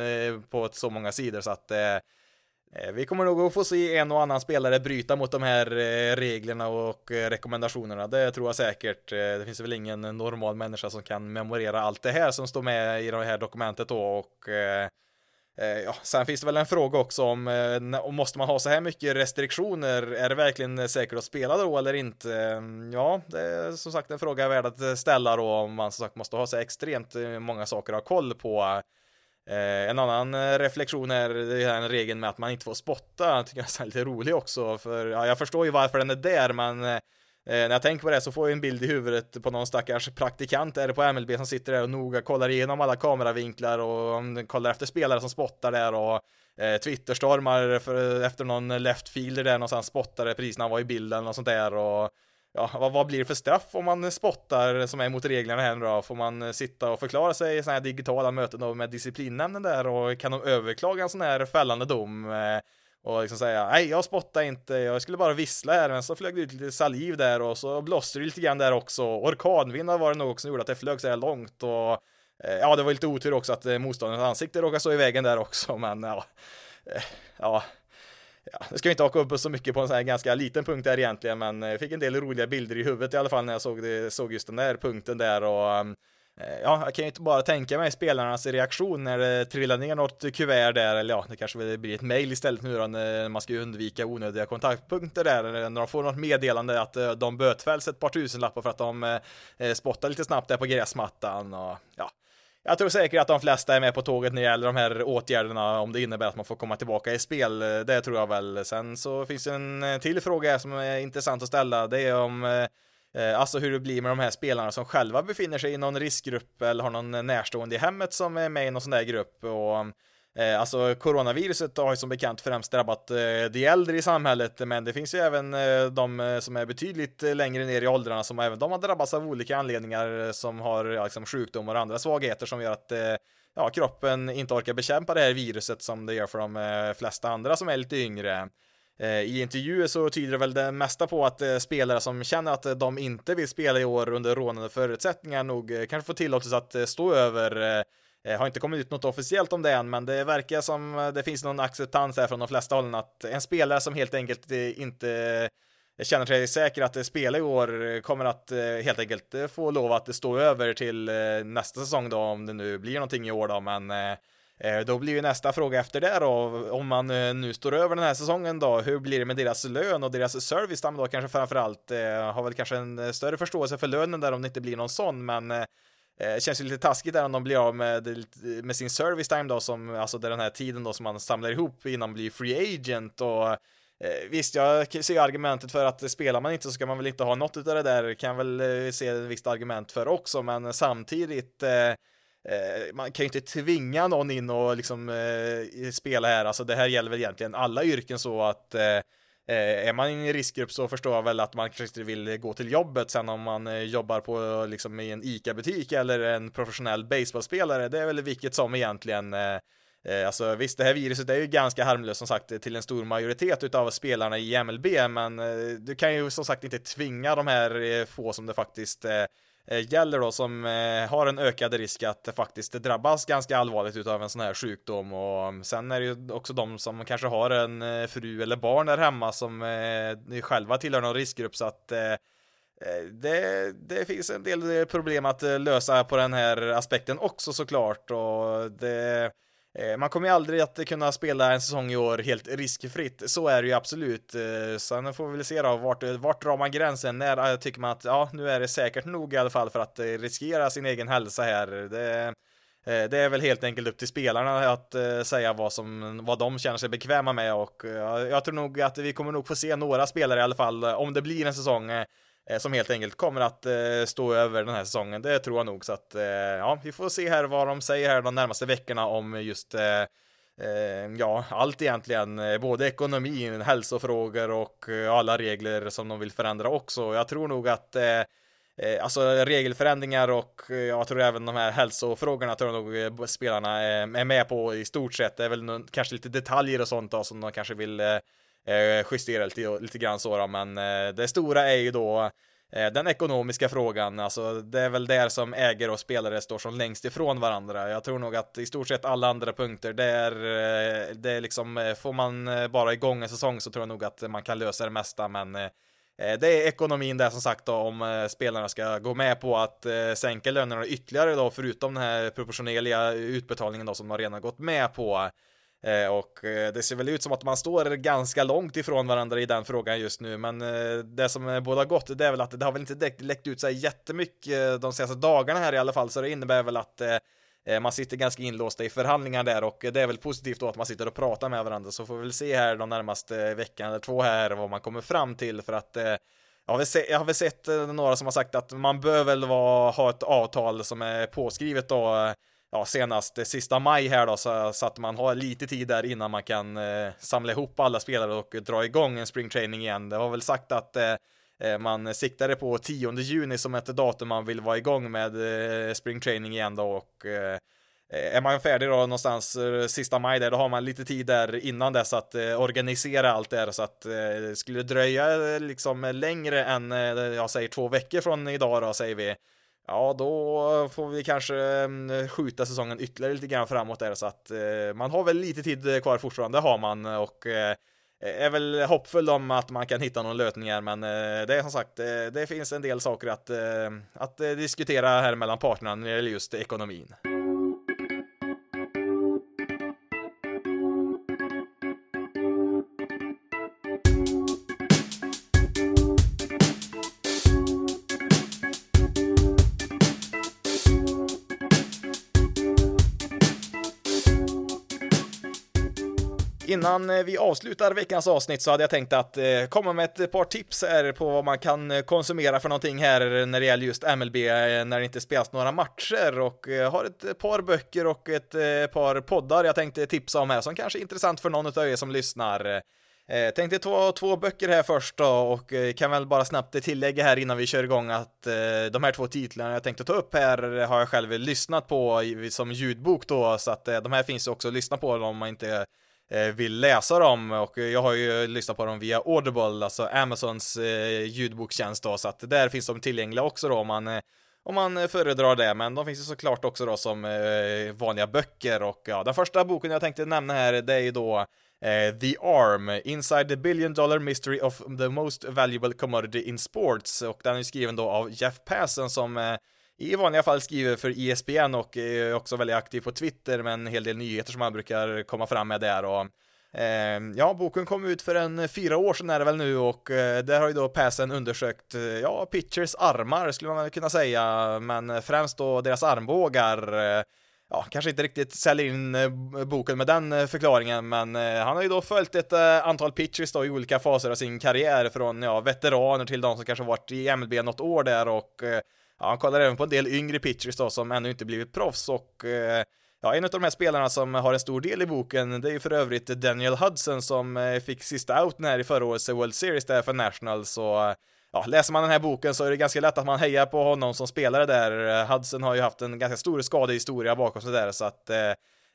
på så många sidor så att Eh, vi kommer nog att få se en och annan spelare bryta mot de här eh, reglerna och eh, rekommendationerna. Det tror jag säkert. Det finns väl ingen normal människa som kan memorera allt det här som står med i det här dokumentet då och Ja, sen finns det väl en fråga också om, om måste man ha så här mycket restriktioner? Är det verkligen säkert att spela då eller inte? Ja, det är som sagt en fråga värd att ställa då om man som sagt måste ha så extremt många saker att ha koll på. Eh, en annan eh, reflektion är den regeln med att man inte får spotta, jag tycker jag är lite rolig också, för ja, jag förstår ju varför den är där, men eh, när jag tänker på det så får jag en bild i huvudet på någon stackars praktikant där på MLB som sitter där och noga kollar igenom alla kameravinklar och mm, kollar efter spelare som spottar där och eh, Twitterstormar för, efter någon left fielder där någonstans spottade precis när han var i bilden och sånt där och ja, vad, vad, blir det för straff om man spottar som är mot reglerna här nu då? Får man eh, sitta och förklara sig i sådana här digitala möten då med disciplinnämnden där och kan de överklaga en sån här fällande dom? Eh, och liksom säga nej jag spottar inte, jag skulle bara vissla här men så flög det ut lite saliv där och så blåste det lite grann där också. Orkanvindar var det nog som gjorde att det flög så här långt och eh, ja det var lite otur också att eh, motståndarens ansikte råkade stå i vägen där också men ja, eh, ja ja, jag ska inte haka upp så mycket på en sån här ganska liten punkt där egentligen, men jag fick en del roliga bilder i huvudet i alla fall när jag såg, det, såg just den där punkten där och ehm, eh, Ja, jag kan ju inte bara tänka mig spelarnas reaktion när det trillar ner något kuvert där, eller ja, det kanske blir ett mail istället nu då, när man ska undvika onödiga kontaktpunkter där, eller när de får något meddelande att eh, de bötfälls ett par tusenlappar för att de spottar lite snabbt där på gräsmattan och ja, jag tror säkert att de flesta är med på tåget när det gäller de här åtgärderna om det innebär att man får komma tillbaka i spel. Det tror jag väl. Sen så finns det en eh, till fråga som är intressant att ställa. Det är om eh, eh, Alltså hur det blir med de här spelarna som själva befinner sig i någon riskgrupp eller har någon närstående i hemmet som är med i någon sån där grupp. Och Eh, alltså coronaviruset har ju som bekant främst drabbat eh, de äldre i samhället, men det finns ju även eh, de eh, som är betydligt eh, längre ner i åldrarna som även de har drabbats av olika anledningar som har ja, liksom sjukdomar och andra svagheter som gör att ja, kroppen inte orkar bekämpa det här viruset som det gör för de flesta andra som är lite yngre. I intervjuer så tyder det väl det mesta på att spelare som känner att de inte vill spela i år under rådande förutsättningar nog kanske får tillåtelse att stå över Eh, har inte kommit ut något officiellt om det än, men det verkar som eh, det finns någon acceptans här från de flesta hållen att en spelare som helt enkelt eh, inte känner sig säker att spela i år kommer att helt enkelt få lov att stå över till nästa säsong då om det nu blir någonting i år då men då blir ju nästa fråga efter det då, om man nu står över den här säsongen då, hur blir det med deras lön och deras service då kanske framförallt? Har väl kanske en större förståelse för lönen där om det inte blir någon sån, men det känns ju lite taskigt där om de blir av med, med sin service time då, som, alltså den här tiden då som man samlar ihop innan man blir free agent och eh, Visst, jag ser argumentet för att spelar man inte så ska man väl inte ha något av det där, kan väl eh, se ett visst argument för också, men samtidigt eh, man kan ju inte tvinga någon in och liksom eh, spela här, alltså det här gäller väl egentligen alla yrken så att eh Eh, är man i en riskgrupp så förstår jag väl att man kanske inte vill gå till jobbet sen om man eh, jobbar på liksom i en ICA-butik eller en professionell baseballspelare. Det är väl vilket som egentligen eh, eh Alltså visst, det här viruset är ju ganska harmlöst som sagt till en stor majoritet utav spelarna i MLB, men eh, du kan ju som sagt inte tvinga de här få som det faktiskt Eh, Eh, gäller då som eh, har en ökad risk att faktiskt drabbas ganska allvarligt utav en sån här sjukdom och mm, sen är det ju också de som kanske har en eh, fru eller barn där hemma som själva tillhör någon riskgrupp. Så att det, det finns en del problem att lösa på den här aspekten också såklart. Och det Eh, man kommer ju aldrig att kunna spela en säsong i år helt riskfritt, så är det ju absolut. Eh, sen får vi väl se då, vart, vart drar man gränsen? När eh, tycker man att ja, nu är det säkert nog i alla fall för att riskera sin egen hälsa här. Det, det är väl helt enkelt upp till spelarna att säga vad, som, vad de känner sig bekväma med och jag tror nog att vi kommer nog få se några spelare i alla fall, om det blir en säsong Eh, som helt enkelt kommer att eh, stå över den här säsongen. Det tror jag nog så att eh, ja, vi får se här vad de säger här de närmaste veckorna om just ja, allt egentligen, både ekonomin, hälsofrågor och alla regler som de vill förändra också. Jag tror nog att Alltså regelförändringar och jag tror även de här hälsofrågorna tror jag nog spelarna är med på i stort sett. Det är väl kanske lite detaljer och sånt då som de kanske vill eh, Eh, justera lite, lite grann så då, men eh, det stora är ju då eh, den ekonomiska frågan, alltså det är väl där som ägare och spelare står som längst ifrån varandra. Jag tror nog att i stort sett alla andra punkter, det är, eh, det är liksom, får man bara igång en säsong så tror jag nog att man kan lösa det mesta, men det är ekonomin där som sagt då, om spelarna ska gå med på att sänka lönerna ytterligare då, förutom den här proportionerliga utbetalningen då som de redan gått med på. Eh, och eh, det ser väl ut som att man står ganska långt ifrån varandra i den frågan just nu, men eh, det som båda gott, det är väl att det har väl inte läckt ut sig jättemycket de senaste dagarna här i alla fall, så det innebär väl att man sitter ganska inlåsta i förhandlingar där och det är väl positivt då att man sitter och pratar med varandra så får vi väl se här de närmaste veckan eller två här vad man kommer fram till för att jag har, väl sett, jag har väl sett några som har sagt att man bör väl vara, ha ett avtal som är påskrivet då ja, senast eh, sista maj här då, så, så, att man har lite tid där innan man kan eh, samla ihop alla spelare och dra igång en springtraining igen. Det var väl sagt att eh, eh man siktade på 10 juni som ett datum man vill vara igång med eh, springtraining igen då och eh, eh, är man färdig då någonstans eh, sista maj där, då har man lite tid där innan dess att eh, organisera allt det så att eh, skulle det dröja liksom längre än, jag säger två veckor från idag då säger vi, Ja, då får vi kanske mm, skjuta säsongen ytterligare lite grann framåt där så att eh, man har väl lite tid kvar fortfarande har man och eh, är väl hoppfull om att man kan hitta någon lösningar men eh, det är som sagt eh, det finns en del saker att, eh, att eh, diskutera här mellan parterna när det gäller just ekonomin. Innan eh, vi avslutar veckans avsnitt så hade jag tänkt att eh, komma med ett par tips här på vad man kan eh, konsumera för någonting här när det gäller just MLB när det inte spelas några matcher och har ett par böcker och ett par poddar jag tänkte tipsa om här som kanske är intressant för någon av er som lyssnar. Eh, tänkte ta två böcker här först då och kan väl bara snabbt tillägga här innan vi kör igång att de här två titlarna jag tänkte ta upp här har jag själv lyssnat på som ljudbok då så att de här finns också att lyssna på om man inte Eh, vill läsa dem. Och jag har ju lyssnat på dem via Audible, alltså Amazons eh, ljudbokstjänst då, så att där finns de tillgängliga också då om man eh, om man föredrar det, men de finns ju såklart också då som vanliga böcker. Och ja, den första boken jag tänkte nämna här, det är ju då The Arm, Inside the Billion Dollar Mystery of the Most Valuable Commodity in Sports. Och den är skriven då av Jeff Passon som i vanliga fall skriver för ESPN och är också väldigt aktiv på Twitter med en hel del nyheter som han brukar komma fram med där och eh, ja, boken kom ut för en fyra år sedan är det väl nu och eh, där har ju då Passen undersökt, eh, ja, pitchers armar skulle man kunna säga, men främst då deras armbågar. Eh, ja, kanske inte riktigt säljer in eh, boken med den eh, förklaringen, men han har ju då följt ett antal pitchers då i olika faser av sin karriär, från ja, veteraner till de som kanske varit i MLB något år där och ja, han kollar även på en del yngre pitchers då som ännu inte blivit proffs och eh, Ja, en av de här spelarna som har en stor del i boken, det är ju för övrigt Daniel Hudson som eh, fick sista outen här i förra årets World Series där för Nationals, så ja, läser man den här boken så är det ganska lätt att man hejar på honom som spelare där. Hudson har ju haft en ganska stor skadehistoria bakom sig där, så att eh,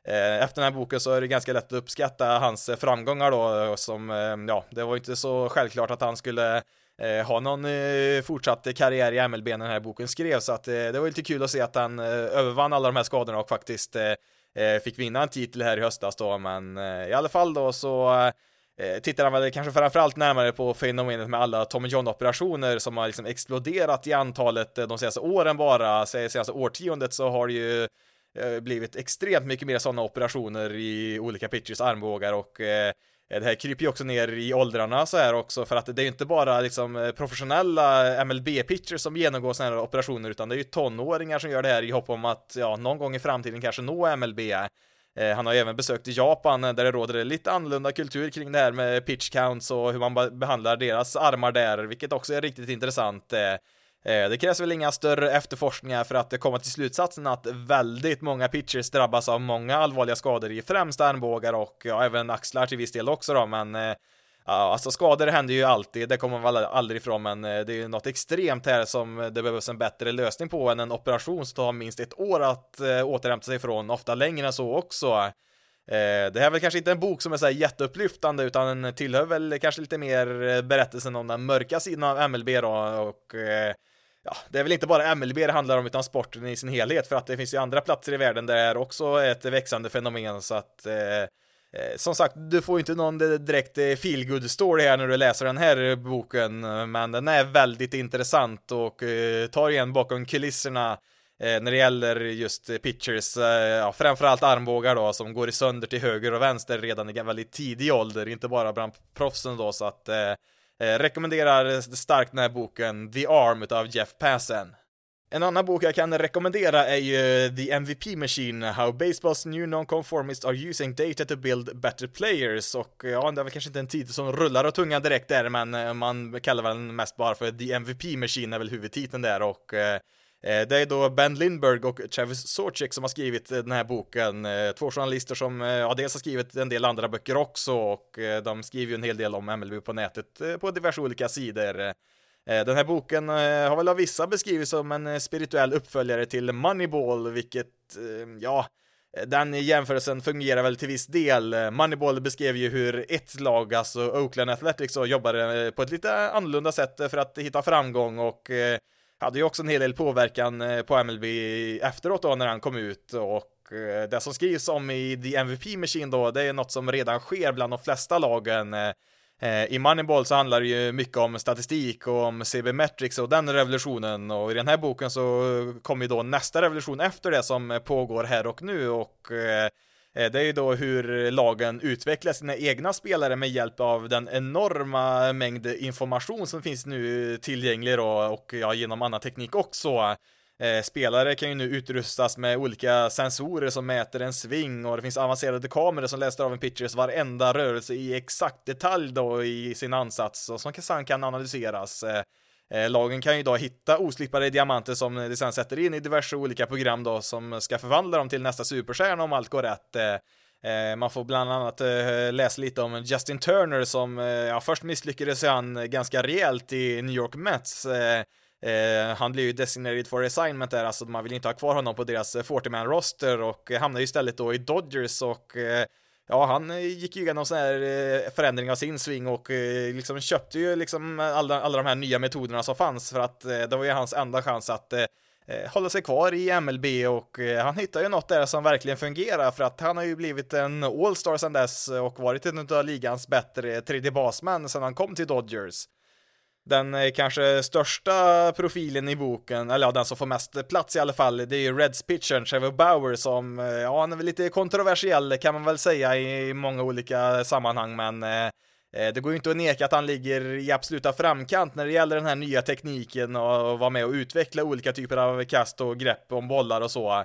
eh, efter den här boken så är det ganska lätt att uppskatta hans eh, framgångar då, som, ja, det var ju inte så självklart att han skulle eh, ha någon eh, fortsatt karriär i MLB när den här boken skrevs, så att eh, det var lite kul att se att han eh, övervann alla de här skadorna och faktiskt eh, eh fick vinna en titel här i höstas då, men eh, i alla fall då så eh, tittar han väl kanske framförallt närmare på fenomenet med alla Tommy John-operationer som har liksom exploderat i antalet de senaste åren bara, senaste årtiondet så har det ju blivit extremt mycket mer sådana operationer i olika pitchers armbågar och Eh, Eh, det här kryper ju också ner i åldrarna så här också för att det är ju inte bara liksom eh, professionella MLB-pitchers som genomgår sådana här operationer utan det är ju tonåringar som gör det här i hopp om att ja, någon gång i framtiden kanske nå MLB. Eh, han har ju även besökt Japan eh, där det råder lite annorlunda kultur kring det här med pitch counts och hur man behandlar deras armar där, vilket också är riktigt intressant. Eh, Eh, det krävs väl inga större efterforskningar för att komma till slutsatsen att väldigt många pitchers drabbas av många allvarliga skador i främst armbågar och ja, även axlar till viss del också då, men eh, Ja, alltså skador händer ju alltid, det kommer man väl aldrig ifrån, men eh, det är ju något extremt här som det behövs en bättre lösning på än en operation som tar minst ett år att återhämta sig från ofta längre än så också. det här är väl kanske inte en bok som är så här jätteupplyftande, utan den tillhör väl kanske lite mer berättelsen om den mörka sidan av MLB då, och ja, det är väl inte bara MLB det handlar om utan sporten i sin helhet för att det finns ju andra platser i världen där det är också ett växande fenomen så att eh, eh, som sagt, du får ju inte någon direkt eh, feelgood story här när du läser den här boken, men den är väldigt intressant och eh, tar igen bakom kulisserna eh, när det gäller just pitchers, ja, framförallt armbågar då, som går i sönder till höger och vänster redan i väldigt tidig ålder, inte bara bland proffsen då, så att Eh, rekommenderar starkt den här boken The Arm av Jeff Passen. En annan bok jag kan rekommendera är ju The MVP Machine, How Baseballs New Nonconformists Are Using Data to Build Better Players och ja, det är väl kanske inte en titel som rullar och tungan direkt där, men eh, man kallar väl den mest bara för The MVP Machine är väl huvudtiteln där och Eh, Eh, det är då Ben Lindberg och Travis Sorchek som har skrivit eh, den här boken. Eh, två journalister som ja, dels har skrivit en del andra böcker också och de skriver ju en hel del om MLB på nätet på diverse olika sidor. Den här boken har väl av vissa beskrivits som en spirituell uppföljare till Moneyball, vilket, ja, den jämförelsen fungerar väl till viss del. Moneyball beskrev ju hur ett lag, alltså Oakland Athletics, jobbade på ett lite annorlunda sätt för att hitta framgång och hade ju också en hel del påverkan eh, på MLB efteråt då när han kom ut. Och eh, det som skrivs om i The MVP Machine då, det är något som redan sker bland de flesta lagen. Eh, I Moneyball så handlar det ju mycket om statistik och om CB Metrics och den revolutionen. Och i den här boken så kommer ju då nästa revolution efter det som pågår här och nu. Och Eh, det är ju då hur lagen utvecklar sina egna spelare med hjälp av den enorma mängd information som finns nu tillgänglig då och ja, genom annan teknik också. Eh, spelare kan ju nu utrustas med olika sensorer som mäter en sving och det finns avancerade kameror som läser av en pitchers varenda rörelse i exakt detalj då i sin ansats och som sen kan analyseras. Eh, Eh, lagen kan ju då hitta oslipade diamanter som de sen sätter in i diverse olika program då som ska förvandla dem till nästa superstjärna om allt går rätt. Eh, eh, man får bland annat läsa lite om Justin Turner som ja, först misslyckades han ganska rejält i New York Mets. han blev ju designated for assignment där, alltså man vill inte ha kvar honom på deras 40-man roster och hamnade istället då i Dodgers och ja, han eh, gick ju igenom sån här eh, förändring av sin sving och eh, liksom köpte ju liksom alla, alla de här nya metoderna som fanns för att det var ju hans enda chans att hålla sig kvar i MLB och han hittade ju något där som verkligen fungerar för att han har ju blivit en All-star sedan dess och varit en av ligans bättre tredje basmän sedan han kom till Dodgers. Den eh, kanske största profilen i boken, eller ja, den som får mest plats i alla fall, det är ju Reds pitchern Trevor Bauer som, eh, ja, han är väl lite kontroversiell kan man väl säga i många olika sammanhang, men eh, eh, det går ju inte att neka att han ligger i absoluta framkant när det gäller den här nya tekniken och vara med och utveckla olika typer av kast och grepp om bollar och så.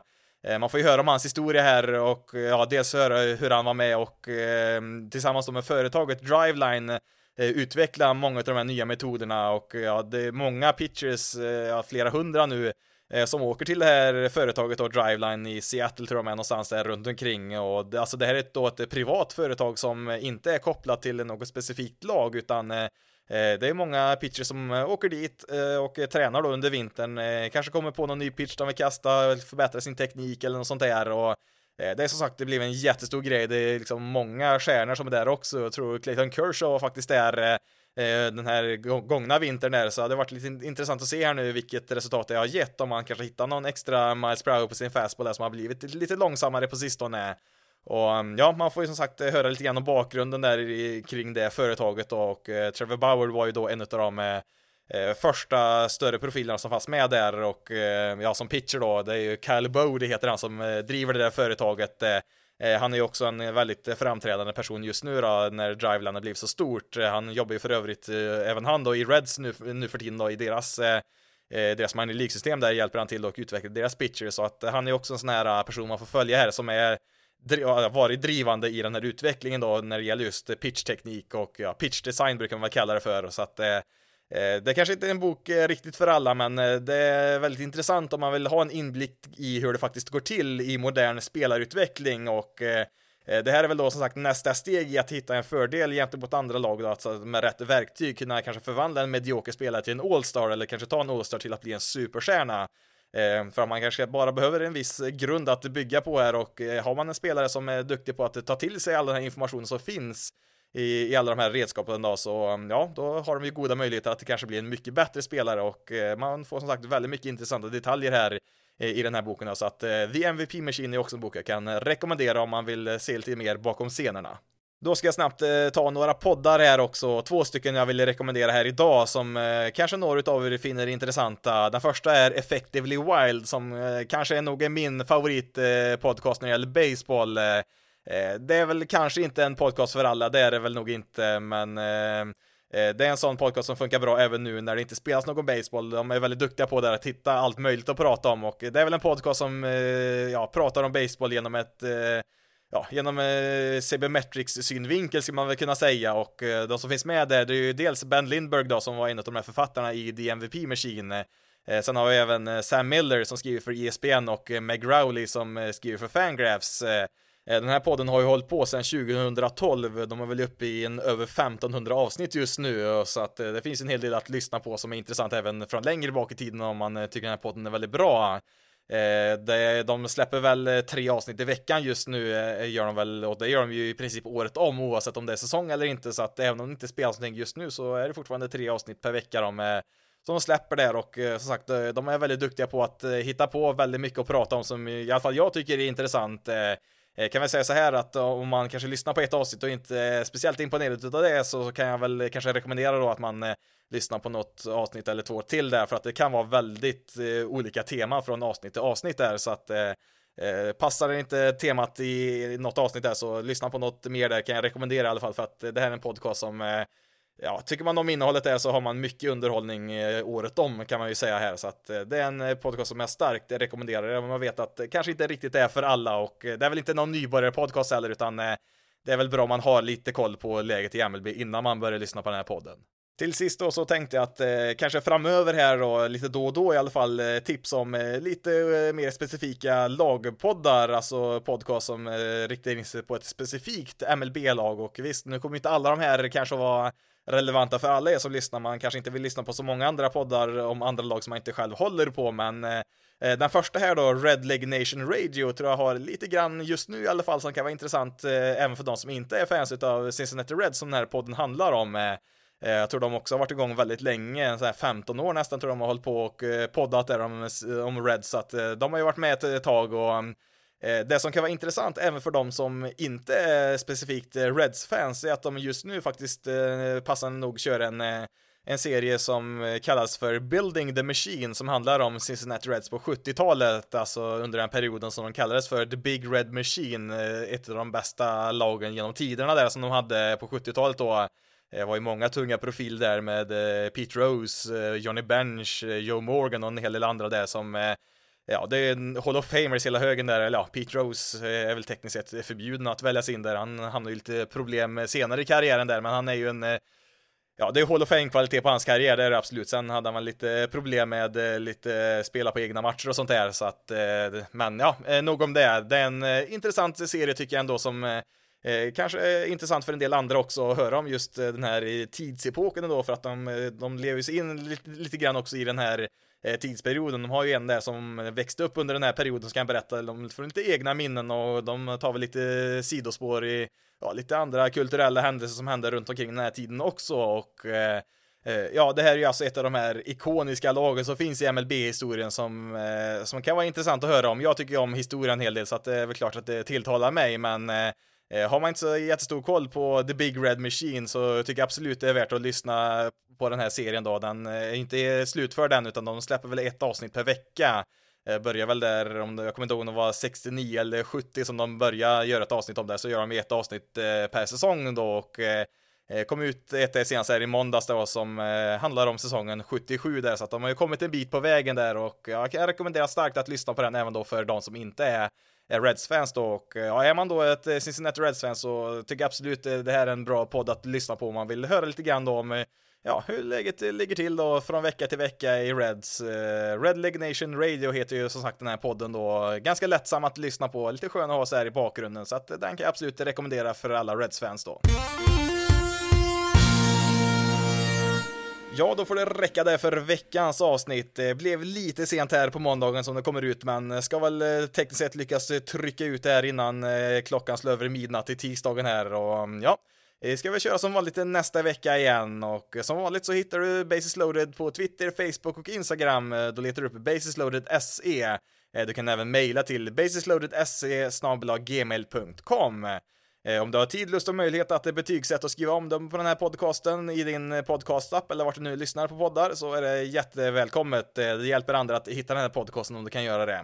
Man får ju höra om hans historia här och ja, dels höra hur han var med och tillsammans med företaget Driveline Eh, utveckla många av de här nya metoderna och ja, det är många pitchers, eh, ja, flera hundra nu, eh, som åker till det här företaget och Driveline i Seattle tror jag de är någonstans där runt omkring. Och det, alltså det här är då ett privat företag som inte är kopplat till något specifikt lag utan det är många pitchers som åker dit och tränar då under vintern, kanske kommer på någon ny pitch de vill kasta, förbättra sin teknik eller något sånt där. Och Eh, det är som sagt, det blev en jättestor grej. Det är liksom många stjärnor som är där också. Jag tror Clayton Kershaw var faktiskt där eh, eh, den här gångna vintern där, så det har varit lite intressant att se här nu vilket resultat det har gett, om man kanske hittar någon extra miles per hour på sin fastball där som har blivit lite långsammare på sistone. Och mm, ja, man får ju som sagt höra lite grann om bakgrunden där kring det företaget och Trevor Bauer var ju då en av de eh, första större profilerna som fanns med där och eh, ja, som pitcher då, det är ju Kyle Bode heter han som eh, driver det där företaget. Eh, eh han är ju också en väldigt framträdande person just nu då när Driveland har blivit så stort. Eh, han jobbar ju för övrigt eh, även han då i Reds nu, nu för tiden då i deras deras minor League-system där hjälper han till och utvecklar deras pitcher så att han är också en sån här person man får följa här som är varit drivande i den här utvecklingen då när det gäller just pitchteknik och ja, pitchdesign brukar man väl kalla det för så att Eh, Eh, det kanske inte är en bok eh, riktigt för alla, men eh, det är väldigt intressant om man vill ha en inblick i hur det faktiskt går till i modern spelarutveckling och det här är väl då som sagt nästa steg i att hitta en fördel gentemot andra lag då, alltså med rätt verktyg kunna kanske förvandla en medioker spelare till en allstar, eller kanske ta en allstar till att bli en superstjärna. För man kanske bara behöver en viss grund att bygga på här och har man en spelare som är duktig på att ta till sig all den här informationen som finns i, i alla de här redskapen då, så um, ja, då har de ju goda möjligheter att det kanske blir en mycket bättre spelare och eh, man får som sagt väldigt mycket intressanta detaljer här eh, i den här boken. då Så att eh, The MVP Machine är också en bok jag kan rekommendera om man vill eh, se lite mer bakom scenerna. Då ska jag snabbt eh, ta några poddar här också, två stycken jag vill rekommendera här idag som eh, kanske några av er finner intressanta. Den första är Effectively Wild som eh, kanske är nog min favoritpodcast eh, när det gäller baseball. Eh, Eh, det är väl kanske inte en podcast för alla, det är det väl nog inte, men eh, eh, det är en sån podcast som funkar bra även nu när det inte spelas någon baseball. De är väldigt duktiga på det att hitta allt möjligt att prata om och det är väl en podcast som ja, pratar om baseball genom ett ja, genom eh, CB synvinkel skulle man väl kunna säga. Och eh, de som finns med där det är ju dels Ben Lindberg då som var en av de här författarna i The MVP Machine. Eh, Sen har vi även Sam Miller som skriver för ESPN och Meg Rowley som skriver för Fangraphs. Eh, Eh, den här podden har ju hållit på sedan 2012, de är väl uppe i en över 1500 avsnitt just nu, eh, så att eh, det finns en hel del att lyssna på som är intressant även från längre bak i tiden om man tycker den här podden är väldigt bra. De släpper väl tre avsnitt i veckan just nu, gör de väl, och det gör de ju i princip året om oavsett om det är säsong eller inte, så att även om det inte spelas någonting just nu så är det fortfarande tre avsnitt per vecka de som de släpper där och som sagt, de är väldigt duktiga på att hitta på väldigt mycket att prata om som i alla fall jag tycker är intressant. Eh, kan väl säga så här att eh, om man kanske lyssnar på ett avsnitt och inte är speciellt imponerad av det så kan jag väl kanske rekommendera då att man eh, lyssnar på något avsnitt eller två till där för att det kan vara väldigt olika teman från avsnitt till avsnitt där. Så att passar inte temat i något avsnitt där så lyssna på något mer där kan jag rekommendera i alla fall för att det här är en podcast som ja, tycker man om innehållet där så har man mycket underhållning eh, året om kan man ju säga här. Så att eh, det är en eh, podcast som jag starkt rekommenderar. Även om man vet att det kanske inte riktigt är för alla och det är väl inte någon nybörjarpodcast heller utan det är väl bra om man har lite koll på läget i MLB innan man börjar lyssna på den här podden. Till sist då så tänkte jag att eh, kanske framöver här då, lite då och då i alla fall, eh, tips om eh, lite mer specifika lagpoddar, alltså podcast som riktar in sig på ett specifikt MLB-lag och visst, nu kommer inte alla de här kanske vara relevanta för alla er som lyssnar. Man kanske inte vill lyssna på så många andra poddar om andra lag som man inte själv håller på, men eh, den första här då, Red Leg Nation Radio, tror jag har lite grann just nu i alla fall som kan vara intressant eh, även för de som inte är fans av Cincinnati Red som den här podden handlar om. Eh, eh, jag tror de också har varit igång väldigt länge, så här 15 år nästan tror jag de har hållit på och eh, poddat där om, om Red, så att eh, de har ju varit med ett tag och mm, Eh, det som kan vara intressant även för de som inte är specifikt eh, Reds-fans är att de just nu faktiskt eh, passande nog kör en en serie som kallas för Building the Machine som handlar om Cincinnati Reds på 70-talet, alltså under den perioden som de kallades för The Big Red Machine, ett av de bästa lagen genom tiderna där som de hade på 70-talet då. Det var ju många tunga profiler där med Pete Rose, Johnny Bench, Joe Morgan och en hel del andra där som Ja, det är en Hall of Famers hela högen där, eller ja, Pete Rose eh, är väl tekniskt sett förbjuden att väljas in där. Han hamnar ju lite problem senare i karriären där, men han är ju en eh, Ja, det är Hall of Fame-kvalitet på hans karriär, det är det absolut. Sen hade han väl lite problem med eh, lite spela på egna matcher och sånt där, så att, men ja, nog om det. Det är en intressant serie tycker jag ändå som kanske är intressant för en del andra också att höra om just den här tidsepoken ändå, för att de, de lever sig in lite, lite grann också i den här Eh, tidsperioden. De har ju en där som växte upp under den här perioden som kan berätta de får lite egna minnen och de tar väl lite sidospår i ja, lite andra kulturella händelser som händer runt omkring den här tiden också och eh, eh Ja, det här är ju alltså ett av de här ikoniska lagen som finns i MLB-historien som, eh, som kan vara intressant att höra om. Jag tycker ju om historien en hel del så att det är väl klart att det tilltalar mig, men eh, har man inte så jättestor koll på The Big Red Machine så tycker jag absolut det är värt att lyssna på den här serien då. Den eh, är inte slutförd än utan de släpper väl ett avsnitt per vecka. Eh, börjar väl där, om jag kommer inte ihåg om det var 69 eller 70 som de börjar göra ett avsnitt om det, så gör de ett avsnitt eh, per säsong då och kom ut ett senast här i måndags då som handlar om säsongen 77 där, så att de har ju kommit en bit på vägen där och jag kan rekommendera starkt att lyssna på den även då för de som inte är Reds-fans då och ja, är man då ett Cincinnati Reds-fan så tycker jag absolut det här är en bra podd att lyssna på om man vill höra lite grann då om ja, hur läget ligger till då från vecka till vecka i Reds. Eh, Red Leg Nation Radio heter ju som sagt den här podden då. Ganska lättsam att lyssna på, lite skön att ha så här i bakgrunden, så att eh, den kan jag absolut rekommendera för alla Reds-fans då. Ja, då får det räcka där för veckans avsnitt. Det blev lite sent här på måndagen som det kommer ut, men ska väl eh, tekniskt sett lyckas trycka ut det här innan klockan slår över midnatt i tisdagen här och mm, ja, Eh, ska vi köra som vanligt nästa vecka igen och eh, som vanligt så hittar du Basis Loaded på Twitter, Facebook och Instagram. Eh, då letar du upp basisloaded.se. Du kan även mejla till basisloadedse gmail.com. Om du har tid, lust och möjlighet att betygsätta och skriva om dem på den här podcasten i din podcastapp eller vart du nu lyssnar på poddar så är det jättevälkommet. Det hjälper andra att hitta den här podcasten om du kan göra det.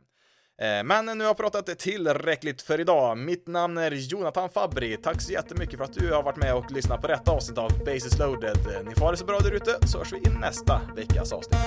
Eh, men nu har jag pratat tillräckligt för idag. Mitt namn är Jonathan Fabri. Tack så jättemycket för att du har varit med och lyssnat på detta avsnitt av Basis loaded. Eh, ni får ha det så bra där ute så hörs vi i nästa veckas avsnitt.